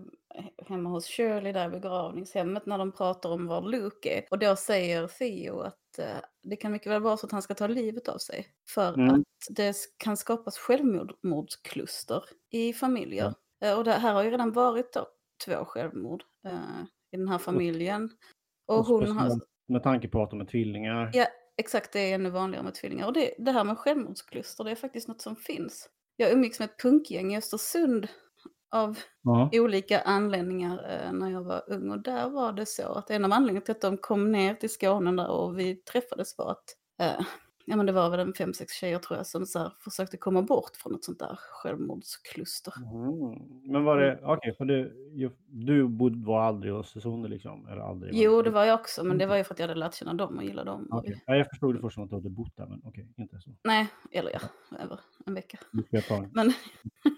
hemma hos Shirley där i begravningshemmet när de pratar om var Luke är. Och då säger Theo att eh, det kan mycket väl vara så att han ska ta livet av sig. För Mm. att det kan skapas självmordskluster i familjer. Eh, och det här har ju redan varit då, två självmord eh, i den här familjen. Och Och hon har, Med tanke på att de är tvillingar. Ja, exakt, det är ännu vanligare med tvillingar. Och det, det här med självmordskluster, det är faktiskt något som finns. Jag umgicks med ett punkgäng i Östersund av Ja. olika anledningar eh, när jag var ung. Och där var det så att en av anledningarna till att de kom ner till Skåne och vi träffades var att eh, ja, men det var väl en fem, sex tjejer tror jag som så här, försökte komma bort från ett sånt där självmordskluster. Mm. Men var det, okej, för du, du bodde, var aldrig i Östersund liksom? Eller aldrig? Jo, det var jag också, men det var ju för att jag hade lärt känna dem och gillade dem. Vi, Ja, jag förstod det först som att du hade bott där, men okej, inte så. nej, eller ja, över en vecka. Nu ska jag ta, en- Men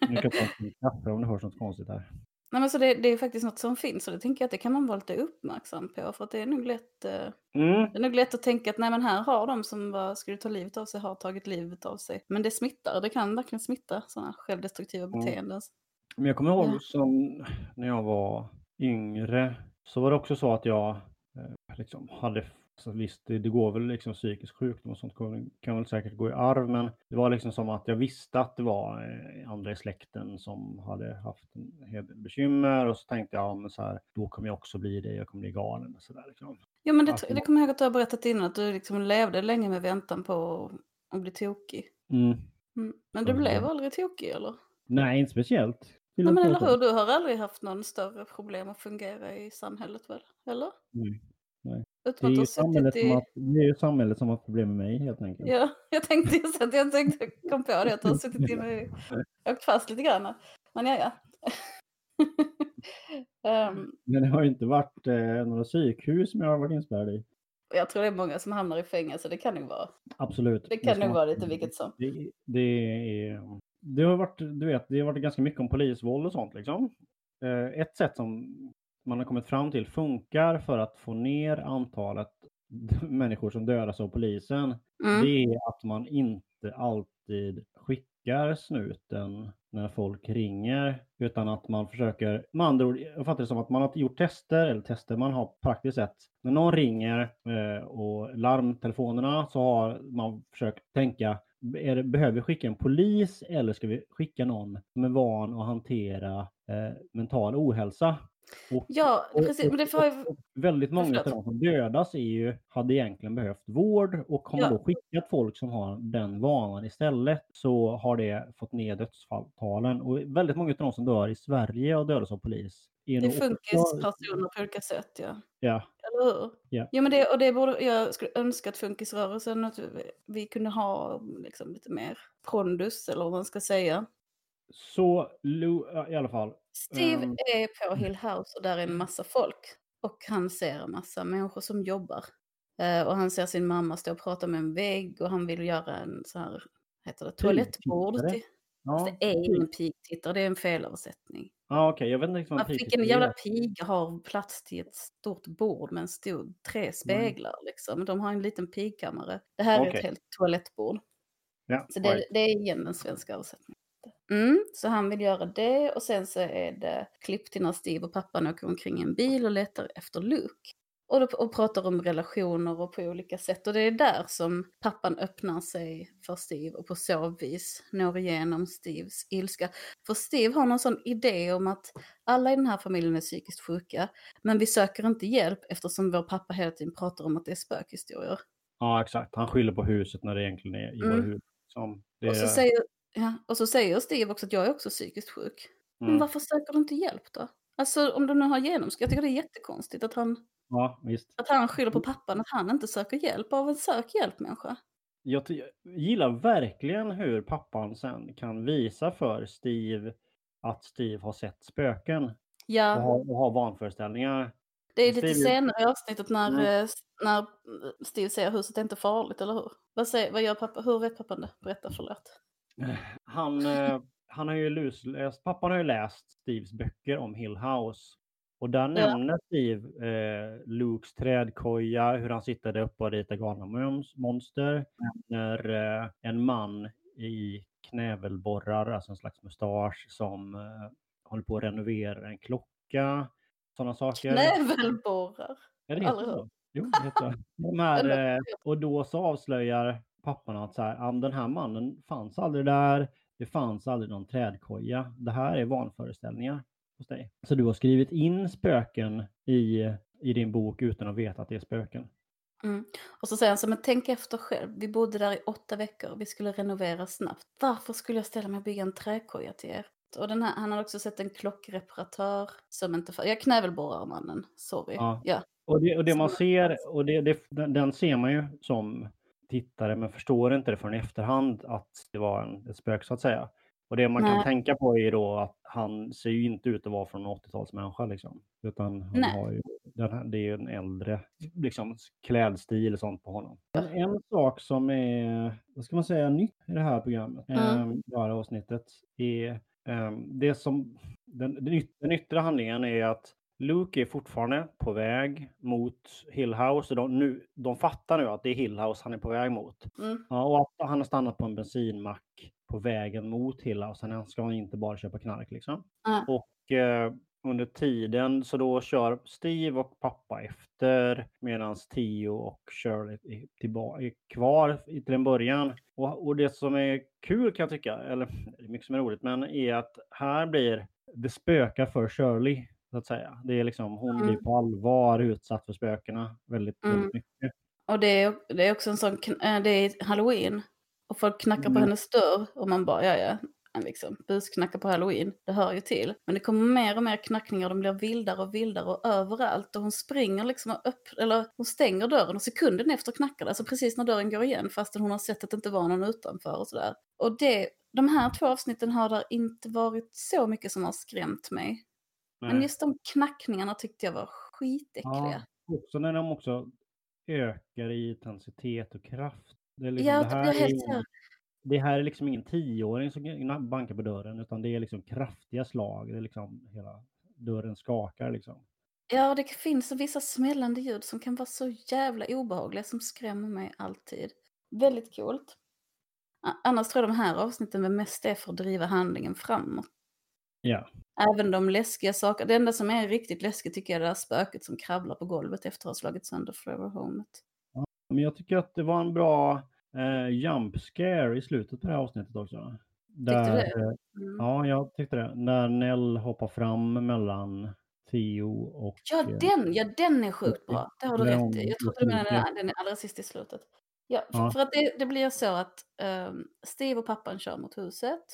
nu ska jag ta en kaffe om det hörs något konstigt här. Nej, men så det, det är faktiskt något som finns och det tänker jag att det kan man vara lite uppmärksam på för att det är nog lätt, eh, Mm. det är nog lätt att tänka att nej men här har de som var, skulle ta livet av sig har tagit livet av sig. Men det smittar, det kan verkligen smitta sådana självdestruktiva Mm. beteenden. Men jag kommer ihåg Ja. som när jag var yngre så var det också så att jag eh, liksom hade, så visst det, det går väl liksom psykisk sjukdom och sånt kan, kan väl säkert gå i arv men det var liksom som att jag visste att det var eh, andra i släkten som hade haft en hel del bekymmer och så tänkte jag, ja, men så här, då kommer jag också bli det, jag kommer bli galen och sådär. Liksom. Jo men det, det kommer jag ihåg att du har berättat innan att du liksom levde länge med väntan på att bli tokig. Mm. Mm. Men du blev aldrig tokig eller? Nej, inte speciellt. Nej men eller hur, du har aldrig haft någon större problem att fungera i samhället väl? Eller? Nej. Nej. Det är, ju samhället suttit som i... har, det är ju samhället som har problem med mig helt enkelt. Ja, jag tänkte just att jag tänkte, kom på det att du har suttit inne i, åkt fast lite grann. Men ja, ja. Ehm, Men det har ju inte varit eh, några psykhus som jag har varit inspärrad i. jag tror det är många som hamnar i fängelse, det kan nog vara. Absolut. Det kan ska nog vara lite vilket som. Det, det, är, det har varit, du vet, det har varit ganska mycket om polisvåld och sånt liksom. Eh, Ett sätt som man har kommit fram till funkar för att få ner antalet människor som dödas av polisen. Mm. Det är att man inte alltid skickar snuten när folk ringer. Utan att man försöker, med andra ord, jag fattar det som att man har gjort tester, eller tester, man har praktiskt sett, när någon ringer eh, och larmtelefonerna så har man försökt tänka, är det, behöver vi skicka en polis eller ska vi skicka någon som är van att hantera eh, mental ohälsa? Och, Ja, och- precis. Men det och väldigt många av de som dödas är ju, hade egentligen behövt vård och har man Ja. då skickat folk som har den vanan istället så har det fått ner dödsfalltalen. Och väldigt många av de som dör i Sverige och dödas av polis är Det är funkispersoner på olika sätt, ja. Ja, Eller hur? Ja. Jo, men det, och det borde, jag skulle önska att funkisrörelsen, att vi, vi kunde ha liksom lite mer pondus, eller vad man ska säga. Så Lou, i alla fall. Steve Ehm. är på Hill House och där är en massa folk. Och han ser en massa människor som jobbar. Eh, och han ser sin mamma stå och prata med en vägg och han vill göra en så här, heter det, toalettbord. Till. Ja, det är ingen pigtittare, det är en felöversättning. Ja, okej. Jag vet inte riktigt vad en Man fick en pigtittare jävla är. piga har plats till ett stort bord med en stor, tre speglar liksom. De har en liten pigkammare. Det här är Okej. ett helt toalettbord. Ja, Så det, right. det är igen den svenska översättningen. Mm, så han vill göra det och sen så är det klipp till när Steve och pappan åker omkring i en bil och letar efter Luke. Och, då, och pratar om relationer och på olika sätt. Och det är där som pappan öppnar sig för Steve och på så vis når igenom Steves ilska. För Steve har någon sån idé om att alla i den här familjen är psykiskt sjuka. Men vi söker inte hjälp eftersom vår pappa hela tiden pratar om att det är spökhistorier. Ja, exakt. Han skyller på huset när det egentligen är i våra Mm. huvud. Som det Och, så säger, ja, och så säger Steve också att jag är också psykiskt sjuk. Men mm. varför söker du inte hjälp då? Alltså om du nu har genomskådat, jag tycker det är jättekonstigt att han, Ja, att han skyller på pappan att han inte söker hjälp av en sök hjälp-människa. Jag gillar verkligen hur pappan sen kan visa för Steve att Steve har sett spöken och Ja, har, och har vanföreställningar. det är lite Steve- senare i avsnittet när, Mm. eh, när Steve säger huset är inte farligt, eller hur? Vad, säger, vad gör pappa? Hur vet pappan det? Berätta, förlåt. Han, eh, han har ju lusläst, pappan har ju läst Steves böcker om Hill House. Och där nämner Steve eh, Lukes trädkoja, hur han sitter där uppe och ritar galna mons- monster. När eh, en man i knävelborrar, alltså en slags mustasch, som eh, håller på att renovera en klocka. Sådana saker. Nävelborrar. Ja, det heter så. Jo, det heter. De här, eh, och då så avslöjar pappan att så här, "Ja, den här mannen fanns aldrig där. Det fanns aldrig någon trädkoja. Det här är vanföreställningar hos dig. Så du har skrivit in spöken i, i din bok utan att veta att det är spöken. Mm. Och så säger han så, men tänk efter själv. Vi bodde där i åtta veckor. Vi skulle renovera snabbt. Varför skulle jag ställa mig och bygga en träkoja till er? Och den här, han har också sett en klockreparatör som inte... för- Ja, knävelborrarmannen. Sorry. Ja. Ja. Och det, och det man ser, och det, det, den ser man ju som tittare men förstår inte det förrän i efterhand att det var en, ett spök så att säga. Och det man kan Nej. tänka på är då att han ser ju inte ut att vara från en 80-talsmänniska liksom. Utan han Nej. har ju, här, det är ju en äldre liksom, klädstil och sånt på honom. Men en sak som är, vad ska man säga, nytt i det här programmet, Mm. mm. det här avsnittet, är ehm, det som, den, den, yt- den yttre handlingen är att Luke är fortfarande på väg mot Hill House. Och de, nu, de fattar nu att det är Hill House han är på väg mot. Mm. Ja, och att han har stannat på en bensinmack på vägen mot Hill House. Han ska inte bara köpa knark liksom. Nej. Och eh, under tiden så då kör Steve och pappa efter medan Theo och Shirley är, tillbaka, är kvar till en början. Och, och det som är kul kan jag tycka, eller det är mycket som är roligt, men är att här blir det spökar för Shirley. Så att säga. Det är liksom, hon Mm. blir på allvar utsatt för spökena väldigt, Mm. väldigt mycket. Och det är, det är också en sån, äh, det är halloween. Och folk knackar på Mm. hennes dörr och man bara, ja ja, liksom, busknackar på halloween, det hör ju till. Men det kommer mer och mer knackningar, de blir vildare och vildare och överallt. Och hon springer liksom och upp, eller hon stänger dörren och sekunden efter knackar det, alltså precis när dörren går igen, fastän hon har sett att det inte var någon utanför och sådär. Och det, de här två avsnitten har det inte varit så mycket som har skrämt mig. Men Nej. just de knackningarna tyckte jag var skitäckliga. Ja, också när de också ökar i intensitet och kraft. Det, liksom, Ja, det, det här blir är, här- det här är liksom ingen tioåring som bankar på dörren utan det är liksom kraftiga slag. Det är liksom hela dörren skakar liksom. Ja, det finns vissa smällande ljud som kan vara så jävla obehagliga som skrämmer mig alltid. Väldigt coolt. Annars tror jag de här avsnitten mest är för att driva handlingen framåt. Ja. Även de läskiga sakerna. Det enda som är riktigt läskigt tycker jag är det där spöket som kravlar på golvet efter att ha slagit sönder Forever Homet. Men jag tycker att det var en bra eh, jump scare i slutet på det här avsnittet också. Där, du det? eh, Mm. Ja, jag tyckte det. När Nell hoppar fram mellan Theo och... Ja, eh, den, ja, den är sjukt bra. Det har du Ja, rätt i. Jag trodde du menade den, den är allra sist i slutet. Ja, för, Ja. för att det, det blir så att ehm, Steve och pappan kör mot huset.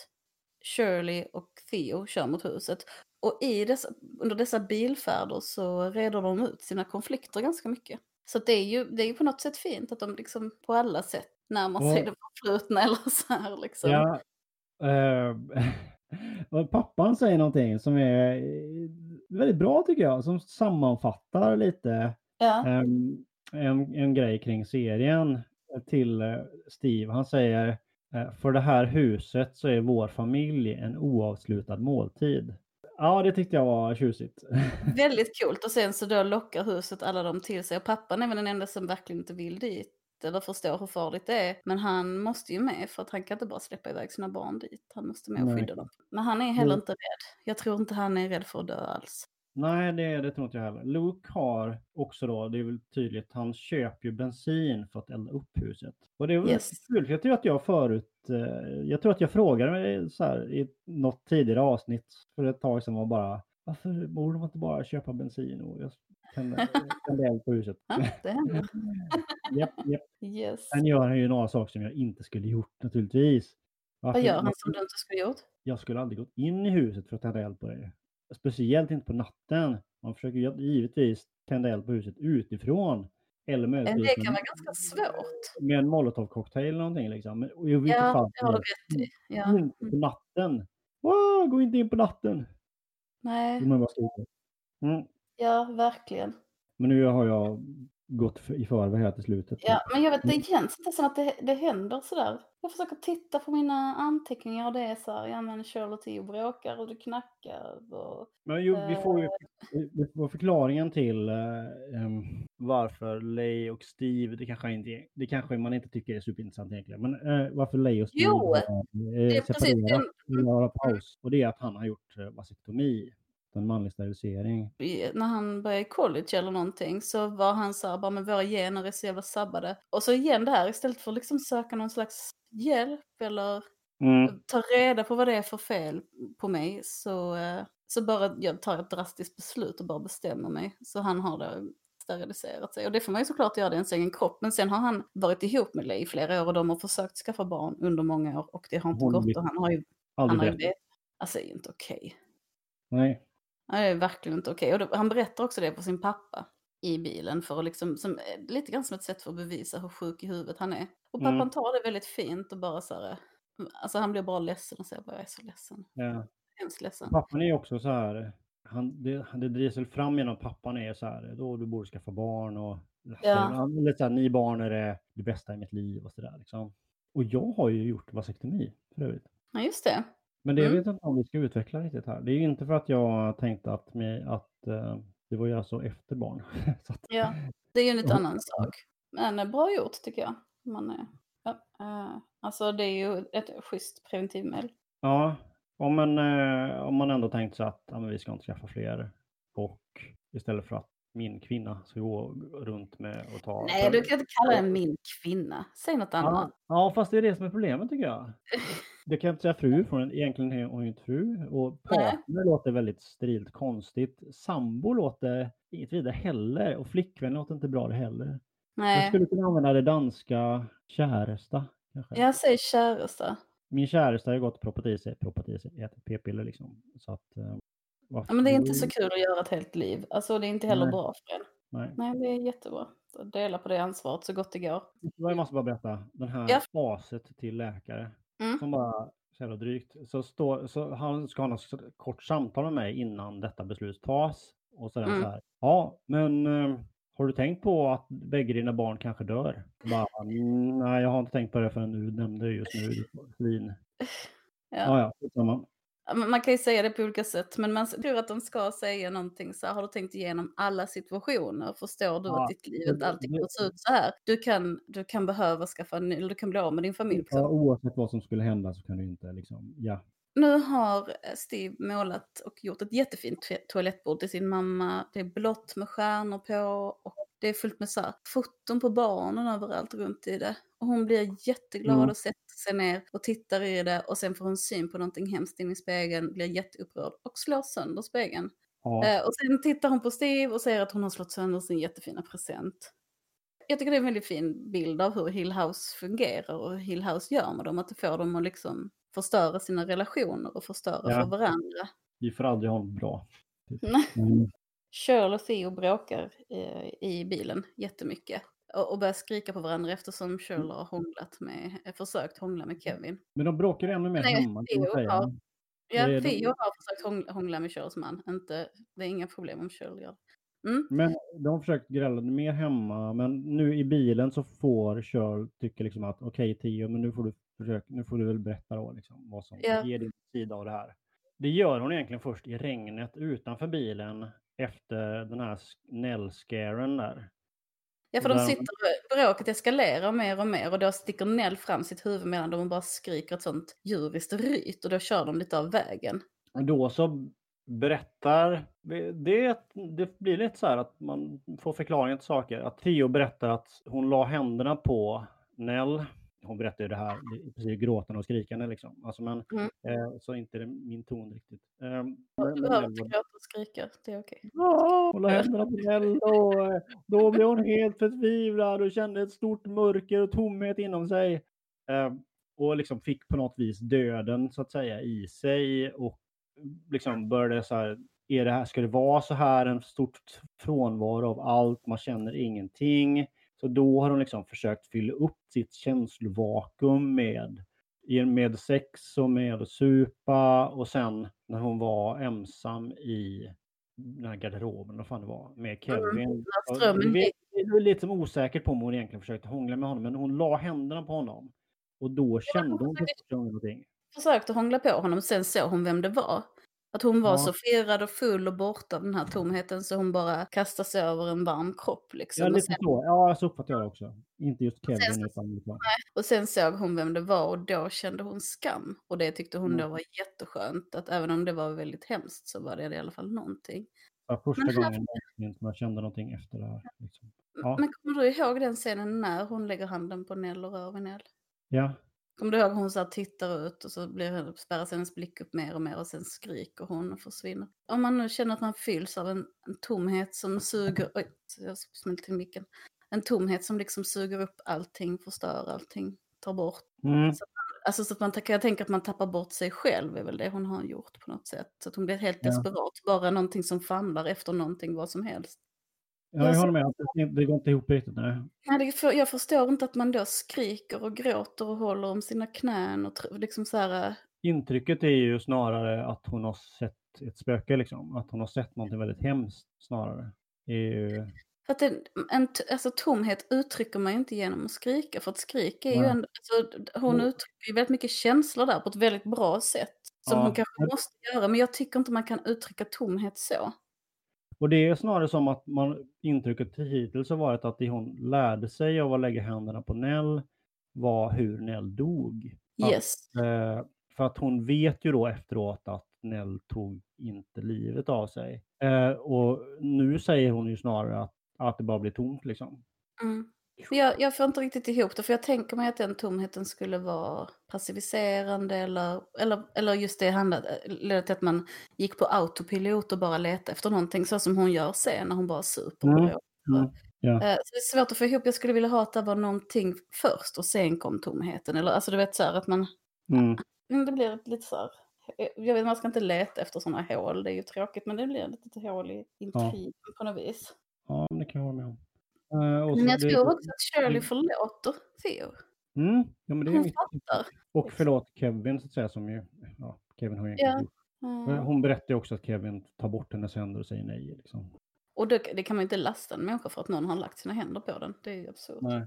Shirley och Theo kör mot huset. Och i dessa, under dessa bilfärder så reder de ut sina konflikter ganska mycket. Så det är ju det är ju på något sätt fint att de liksom på alla sätt närmar sig det förflutna eller så här liksom. Ja, Och pappan säger någonting som är eh, väldigt bra tycker jag, som sammanfattar lite Ja, ehm, en, en grej kring serien till eh, Steve. Han säger för det här huset så är vår familj en oavslutad måltid. Ja, det tyckte jag var tjusigt. väldigt coolt. Och sen så då lockar huset alla dem till sig. Och pappan är väl den enda som verkligen inte vill dit. Eller förstår hur farligt det är. Men han måste ju med för att han kan inte bara släppa iväg sina barn dit. Han måste med och Nej. skydda dem. Men han är heller Mm. inte rädd. Jag tror inte han är rädd för att dö alls. Nej, det, det tror inte jag heller. Luke har också då, det är väl tydligt, han köper ju bensin för att elda upp huset. Och det är väl Yes. kul, för jag tror att jag förut, eh, jag tror att jag frågade mig så här i något tidigare avsnitt för ett tag sedan var bara, varför borde man inte bara köpa bensin och jag tände eld på huset? Det händer. Japp, japp. Yes. Sen gör han ju några saker som jag inte skulle gjort naturligtvis. Vad Varför- gör han som du inte skulle gjort? jag skulle aldrig gått in i huset för att tända eld på det. Speciellt inte på natten. Man försöker givetvis tända eld på huset utifrån. Eller Men möjligtvis det kan vara ganska svårt. med en molotovcocktail eller någonting. Liksom. Men i vilket Ja, fall det har du rätt i. Ja. Inte på natten. Wow, gå inte in på natten! Nej. Mm. ja, verkligen. Men nu har jag gått i förväg här till slutet. Ja, men jag vet, det Mm. känns inte som att det, det händer sådär. Jag försöker titta på mina anteckningar och det är så här, ja men Charlotte och bråkar och det knackar och... Men jo, vi får ju Eh. vi får förklaringen till em, varför Lay och Steve, det kanske, inte, det kanske man inte tycker är superintressant egentligen, men eh, varför Lay och Steve Jo, är precis separerat det. eller har paus. Och det är att han har gjort eh, vasektomi, en manlig sterilisering. i- När han började i college eller någonting så var han så här, bara men våra gener är så jävla sabbade. Och så igen det här, istället för att liksom söka någon slags hjälp eller Mm. ta reda på vad det är för fel på mig så, eh, så bara jag tar ett drastiskt beslut och bara bestämmer mig. Så han har då steriliserat sig. Och det får man ju såklart göra, det är ens egen kropp. Men sen har han varit ihop med Leigh i flera år och de har försökt skaffa barn under många år och det har inte Hon gått. Och han har ju, han Aldrig har ju det. Alltså det är ju inte okej. Nej. Det är verkligen inte okej. Och då, han berättar också det för sin pappa i bilen för att liksom, som, eh, lite grann som ett sätt för att bevisa hur sjuk i huvudet han är. Och pappan Mm. tar det väldigt fint och bara så här, alltså han blir bara ledsen och säger bara jag är så ledsen. Ja. Hemskt ledsen. Pappan är också så här, han, det, det drivs väl fram genom att pappan är så här, då du borde skaffa barn och Ja. lite så här, ni barn är det, det bästa i mitt liv och sådär liksom. Och jag har ju gjort vasektomi för övrigt. Ja, just det. Men det Mm. vet jag inte om vi ska utveckla riktigt här. Det är ju inte för att jag tänkte att, mig, att eh, det var ju alltså efter barn. att, Ja, det är ju en lite annan sak. Men eh, bra gjort tycker jag. Man, är- ja, eh, alltså det är ju ett schysst preventivmedel. ja, om man, eh, om man ändå tänkt sig att ja, vi ska inte skaffa fler och istället för att min kvinna ska gå runt med och ta... Nej, du kan inte kalla den min kvinna. Säg något Ja, annat. ja, fast det är det som är problemet tycker jag. Det kan jag inte säga fru, för egentligen är hon ju inte fru. Och Nej. partner låter väldigt sterilt konstigt. Sambo låter inget vidare heller. Och flickvän låter inte bra det heller. Jag Nej, skulle kunna använda det danska käresta. Kanske. jag säger käresta. Min käresta har ju gått och proppat i sig, proppat i sig, ätit p-piller liksom. Så att, eh, varför- Ja, men det är inte så kul att göra ett helt liv. Alltså det är inte heller Nej. bra för en. Nej. Nej, det är jättebra. Dela på det ansvaret så gott det går. Jag måste bara berätta. Den här Ja. aset till läkare. Mm. Som bara, så jävla drygt. Så, står, så han ska ha något kort samtal med mig innan detta beslut tas. Och så Mm. så här. Ja, men eh, har du tänkt på att bägge dina barn kanske dör? Bara, "Mm, nej, jag har inte tänkt på det förrän du nämnde det just nu. Svin. Ja. Ja, ja, Man kan ju säga det på olika sätt, men man tror att de ska säga någonting så här, har du tänkt igenom alla situationer? Förstår du Ja, att ditt liv inte alltid se ut så här? Du kan, du kan behöva skaffa en ny, eller du kan bli av med din familj. Ja, oavsett vad som skulle hända så kan du inte liksom, ja. Nu har eh, Steve målat och gjort ett jättefint to- toalettbord till sin mamma. Det är blått med stjärnor på och det är fullt med så här, foton på barnen överallt runt i det. Och hon blir jätteglad Mm. och sätter sig ner och tittar i det och sen får hon syn på någonting hemskt in i spegeln, blir jätteupprörd och slår sönder spegeln. ja. Eh, och sen tittar hon på Steve och säger att hon har slått sönder sin jättefina present. Jag tycker det är en väldigt fin bild av hur Hill House fungerar och hur Hill House gör med dem. Att det får dem att liksom förstöra sina relationer och förstöra Ja. för varandra. Vi får aldrig ha något bra. Typ. Nej. Mm. Och Theo bråkar eh, i bilen jättemycket. Och, och börjar skrika på varandra eftersom Shirley har hånglat med, eh, försökt hångla med Kevin. Men de bråkar ännu mer Nej, hemma kan man Theo säga. har- Ja, Det de- Theo har försökt hångla, hångla med Shirleys man. Inte, det är inga problem om Shirley gör det. Mm. Men de har försökt grälla mer hemma, men nu i bilen så får Shirl tycka liksom att okej Theo, men nu får du försöka, nu får du väl berätta då liksom vad som Ja. ger din sida av det här. Det gör hon egentligen först i regnet utanför bilen efter den här Nell-scaren där. Ja, för Och de sitter, bråket eskalerar mer och mer och då sticker Nell fram sitt huvud medan de bara skriker ett sånt djuriskt ryt och då kör de lite av vägen. Och då så berättar, det, det blir lite så här att man får förklaringar till saker. Att Theo berättar att hon la händerna på Nell. Hon berättar ju det här, precis gråtande och skrikande liksom. Alltså, men, Mm. eh, så inte min ton riktigt. Eh, Du behöver inte gråta och skrika, det är okej. Ja, hon la händerna på Nell och eh, då blev hon helt förtvivlad och kände ett stort mörker och tomhet inom sig. Eh, och liksom fick på något vis döden så att säga i sig och liksom började så här, är det här, ska det vara så här en stort frånvaro av allt, man känner ingenting. Så då har hon liksom försökt fylla upp sitt känslovakuum med, med sex och med att supa och sen när hon var ensam i den här garderoben, vad fan det var, med Kevin. när Ja, strömmen det, är lite osäkert på om hon egentligen försökte hångla med honom, men hon la händerna på honom. Och då kände hon gången någonting. Försökte hångla på honom, sen såg hon vem det var. Att hon var Ja. så firad och full och borta av den här tomheten så hon bara kastade sig över en varm kropp. Liksom. Ja, lite sen, så. Ja, så uppfattar jag det också. Inte just sen Kevin, så- utan och sen såg hon vem det var och då kände hon skam. Och det tyckte hon Mm. då var jätteskönt. Att även om det var väldigt hemskt så var det i alla fall någonting. Ja, första Men här- gången som jag kände någonting efter det här. Liksom. Ja. Men kommer du ihåg den scenen när hon lägger handen på Nell och rör vid Nell? Ja, Kommer du ihåg hon så tittar ut och så blir, spärras hennes blick upp mer och mer och sen skriker hon och försvinner. Om man nu känner att man fylls av en, en tomhet som suger, oj, jag smällde till micken. En tomhet som liksom suger upp allting, förstör allting, tar bort. mm. Alltså så att man, jag tänker att man tappar bort sig själv är väl det hon har gjort på något sätt. Så att hon blir helt Ja. desperat, bara någonting som famlar efter någonting, vad som helst. Ja jag håller med. Det, går inte ihop riktigt. Nej. Nej, jag förstår inte att man då skriker och gråter och håller om sina knän och liksom så här, Intrycket är ju snarare att hon har sett ett spöke, liksom. Att hon har sett någonting väldigt hemskt snarare. Ju... För att en, en alltså, tomhet uttrycker man ju inte genom att skrika. För att skrika är ju Nej. ändå, alltså, hon Mm. uttrycker ju väldigt mycket känslor där på ett väldigt bra sätt. Som Ja, hon kanske måste göra. Men jag tycker inte man kan uttrycka tomhet så. Och det är snarare som att man, intrycket hittills har varit att det hon lärde sig av att lägga händerna på Nell var hur Nell dog. Yes. Eh, för att hon vet ju då efteråt att Nell tog inte livet av sig. Eh, och nu säger hon ju snarare att, att det bara blir tomt liksom. Mm. Jag, jag får inte riktigt ihop det. För jag tänker mig att den tomheten skulle vara passiviserande. Eller, eller, eller just det handlade, ledde till att man gick på autopilot och bara letade efter någonting. Så som hon gör sen när hon bara super. Mm. Mm. Ja. Eh, Så det är svårt att få ihop. Jag skulle vilja ha att det var någonting först och sen kom tomheten. Eller alltså du vet så här att man... Mm. Mm, Det blir lite så här... Jag vet man ska inte leta efter sådana hål. Det är ju tråkigt men det blir ett litet hål i intrigen på något vis. ja, det kan jag hålla med om. Eh, Men jag tror också att Shirley det- förlåter Theo. Mm. Ja, men det är Hon fattar. Och förlåt Kevin så att säga som ju, ja, Kevin har ju Ja. Mm. Hon berättar också att Kevin tar bort hennes händer och säger nej. Liksom. Och det, det kan man ju inte lasta en människa för att någon har lagt sina händer på den. Det är ju absurt. Nej.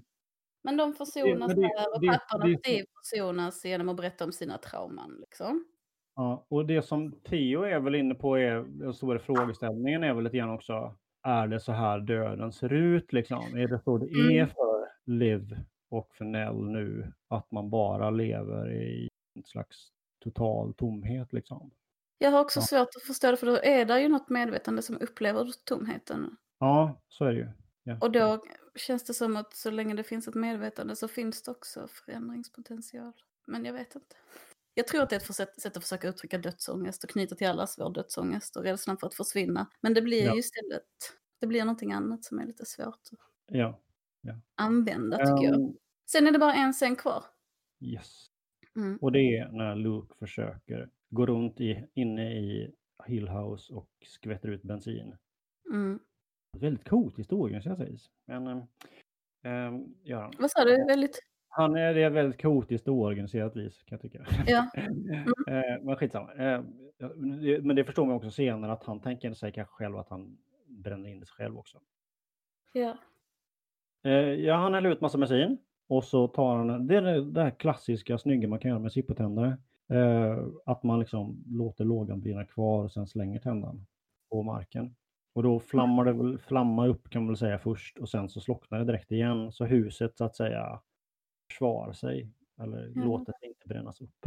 Men de försonas det- där och det- pappan och det- Steve försonas genom att berätta om sina trauman. Liksom. Ja, och det som Theo är väl inne på är, den stora frågeställningen är väl lite grann också, är det så här döden ser ut liksom? Är det så det är Mm. för Liv och för Nell nu, att man bara lever i en slags total tomhet liksom? Jag har också Ja. svårt att förstå det för då är det ju något medvetande som upplever tomheten. Ja, så är det ju. Ja. Och då känns det som att så länge det finns ett medvetande så finns det också förändringspotential. Men jag vet inte. Jag tror att det är ett sätt att försöka uttrycka dödsångest och knyta till allas vår dödsångest och rädslan för att försvinna. Men det blir Ja. ju istället, det blir någonting annat som är lite svårt att Ja. använda tycker jag. Ehm, Sen är det bara en scen kvar. yes. Mm. Och det är när Luke försöker gå runt i, inne i Hill House och skvätter ut bensin. Mm. Väldigt coolt historia ska sägas. Men, ähm, han. Vad sa du? Väldigt... Han är det är väldigt kaotiskt och oorganiserat vis kan jag tycka. Ja. Eh, men skitsamma. Eh, Men det förstår man också senare att han tänker sig kanske själv att han bränner in sig själv också. ja. Eh, Ja, han häller ut massa bensin och så tar han, det är det här klassiska snygga man kan göra med zippotändare. Eh, att man liksom låter lågan brinna kvar och sen slänger tändaren på marken. Och då flammar det väl, flammar upp kan man väl säga först och sen så slocknar det direkt igen. Så huset så att säga försvarar sig eller Ja. låter sig inte brännas upp.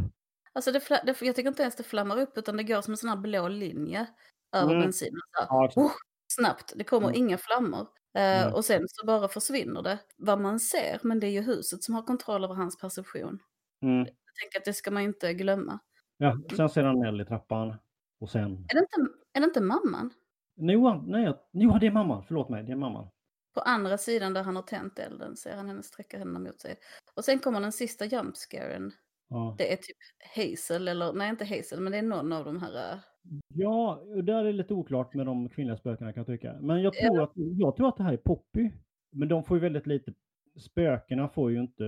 Alltså det, det, jag tycker inte ens det flammar upp utan det går som en sån här blå linje över Mm. bensinen. Ja, oh, snabbt, det kommer Mm. inga flammor. Eh, Mm. och sen så bara försvinner det. Vad man ser, men det är ju huset som har kontroll över hans perception. Mm. Jag tänker att det ska man inte glömma. Ja, sen ser han Nell i trappan och sen... Är det inte, är det inte mamman? Johan, nej, jo, det är mamman. Förlåt mig, det är mamman. På andra sidan där han har tänt elden ser han henne sträcka händerna mot sig. Och sen kommer den sista jumpscaren. Ja. Det är typ Hazel, eller nej inte Hazel, men det är någon av de här... eh, Ja, där är det lite oklart med de kvinnliga spökena kan jag tycka. Men jag Ja. tror, att, jag tror att det här är Poppy. Men de får ju väldigt lite, spökena får ju inte...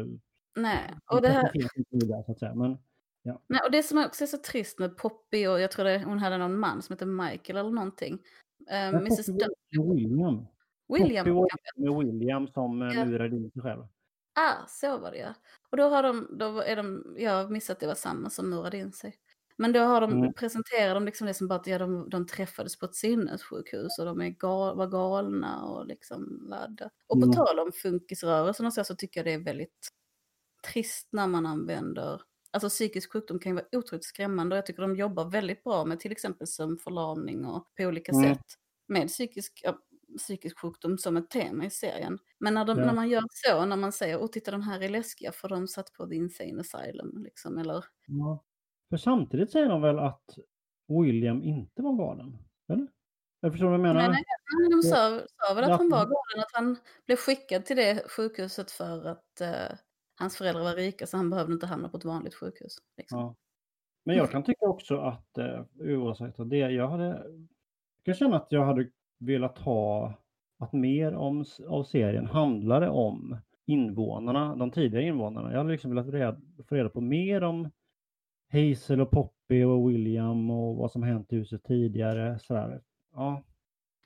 Nej, och det här... vidare, Nej, och det som också är så trist med Poppy och jag tror det, hon hade någon man som heter Michael eller någonting. Uh, men Mrs. Poppy William. William. Med William som eh, Ja. lurade in sig själv. Ah, så var det ja. Och då har de, då är de, jag har missat att det var samma som murade in sig. Men då har de, Mm. presenterar de liksom det som bara att ja, de, de träffades på ett sinnessjukhus och de är gal, var galna och liksom ladda. Och på Mm. tal om funkisrörelsen och så, så tycker jag det är väldigt trist när man använder Alltså psykisk sjukdom kan ju vara otroligt skrämmande och jag tycker de jobbar väldigt bra med till exempel sömnförlamning och på olika Mm. sätt med psykisk, psykisk sjukdom som ett tema i serien. Men när, de, Ja. när man gör så, när man säger åh titta de här är läskiga för de satt på the insane asylum liksom, eller Ja. För samtidigt säger de väl att William inte var galen? Eller? Jag förstår vad jag menar. Nej, nej, nej, de sa, sa väl att Ja. han var galen, att han blev skickad till det sjukhuset för att eh, hans föräldrar var rika så han behövde inte hamna på ett vanligt sjukhus. Liksom. Ja. Men jag kan tycka också att eh, oavsett av det, jag hade jag kan känna att jag hade velat ha att mer om, av serien handlade om invånarna, de tidigare invånarna. Jag hade liksom velat reda, få reda på mer om Hazel och Poppy och William och vad som hänt i huset tidigare. Sådär. Ja,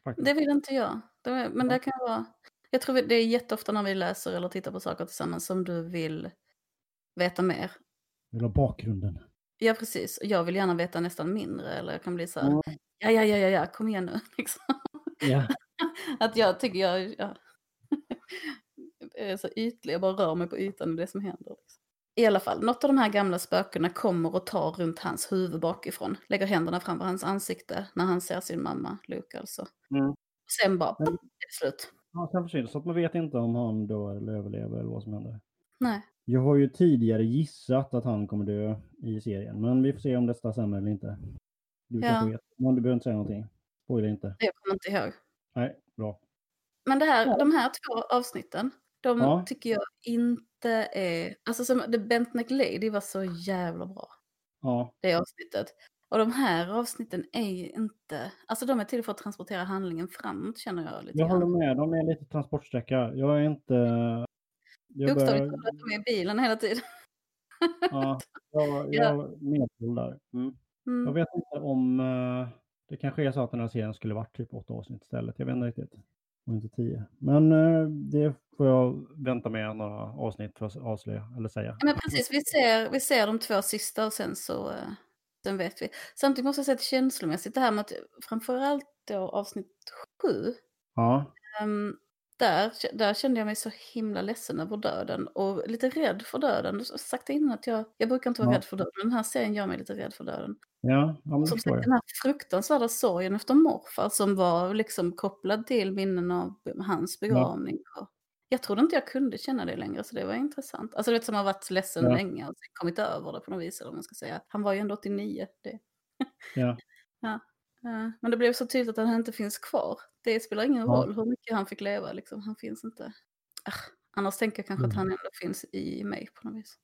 faktiskt. Det vill inte jag. Det, men det kan vara... Jag tror det är jätteofta när vi läser eller tittar på saker tillsammans som du vill veta mer. Vill ha bakgrunden. Ja, precis. Jag vill gärna veta nästan mindre. Eller jag kan bli så här, ja, ja, ja, ja, ja, kom igen nu. Liksom. Ja. Att jag tycker jag, ja. jag är så ytlig, jag bara rör mig på ytan i det som händer. Liksom. I alla fall, något av de här gamla spökena kommer och tar runt hans huvud bakifrån. Lägger händerna framför hans ansikte när han ser sin mamma, Luke alltså. Mm. Sen bara, pop, är det slut. Ja, sen försvinner så att man vet inte om han dör eller överlever eller vad som händer. Nej. Jag har ju tidigare gissat att han kommer dö i serien, men vi får se om detta stämmer eller inte. Du Ja. kanske vet, men du behöver inte säga någonting. Spoila inte. Jag kommer inte ihåg. Nej, bra. Men det här, Ja. de här två avsnitten, de Ja. tycker jag inte är... Alltså som The Bent Lady var så jävla bra, Ja, det avsnittet. Och de här avsnitten är ju inte... Alltså de är till för att transportera handlingen framåt känner jag lite jag håller med. De är lite transportsträcka. Jag är inte... Jag Bokstavligt börjar... talat, de är i bilen hela tiden. Ja, jag, jag är medfull där. Mm. Jag Mm. vet inte om... eh, Det kanske är så att den här serien skulle varit typ åtta avsnitt istället. Jag vet inte riktigt. Och inte tio. Men eh, det får jag vänta med några avsnitt för att avslöja eller säga. Ja, Men precis, vi ser, vi ser de två sista och sen så... eh, Sen vet vi. Samtidigt måste jag säga att känslomässigt det här med att framförallt då avsnitt sju Ja, Ehm, där, där kände jag mig så himla ledsen över döden och lite rädd för döden. Du sagt innan att jag, jag brukar inte vara Ja. rädd för döden, men den här serien gör mig lite rädd för döden. Ja, ja Som sagt, den här fruktansvärda sorgen efter morfar som var liksom kopplad till minnen av hans begravning. Och jag trodde inte jag kunde känna det längre, så det var intressant. Alltså du vet som har varit ledsen Ja. länge och kommit över det på något vis, eller man ska säga. Han var ju ändå 89. Det. Ja. Eh, Men det blev så tydligt att han inte finns kvar. Det spelar ingen Ja. roll hur mycket han fick leva, liksom. han finns inte. Ah, annars tänker jag kanske att Mm. han ändå finns i mig på något vis.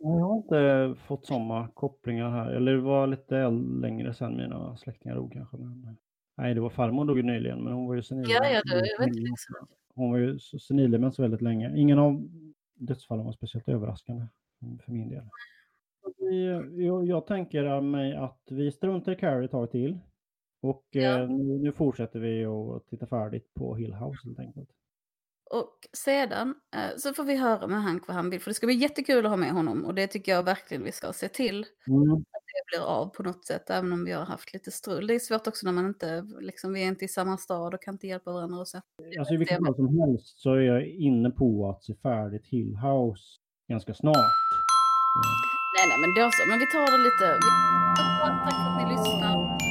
Jag har inte fått samma kopplingar här. Eller det var lite längre sedan mina släktingar dog kanske. Men... Nej, det var farmor dog nyligen, men hon var ju senil. Ja, ja, det jag vet liksom. Hon var ju senildement så väldigt länge. Ingen av dödsfallen var speciellt överraskande för min del. Vi, jag, jag tänker mig att vi struntar i Carrie ett tag till. Och Ja. eh, nu, nu fortsätter vi att titta färdigt på Hill House helt enkelt. Och sedan eh, så får vi höra med Hank vad han vill. För det ska bli jättekul att ha med honom. Och det tycker jag verkligen vi ska se till. Mm. Att det blir av på något sätt. Även om vi har haft lite strul. Det är svårt också när man inte, liksom vi är inte i samma stad och kan inte hjälpa varandra. Och så. Alltså i vilket fall som helst så är jag inne på att se färdigt Hill House ganska snart. Eh, Nej, nej, men då så. Men vi tar det lite. Tack för att ni lyssnar.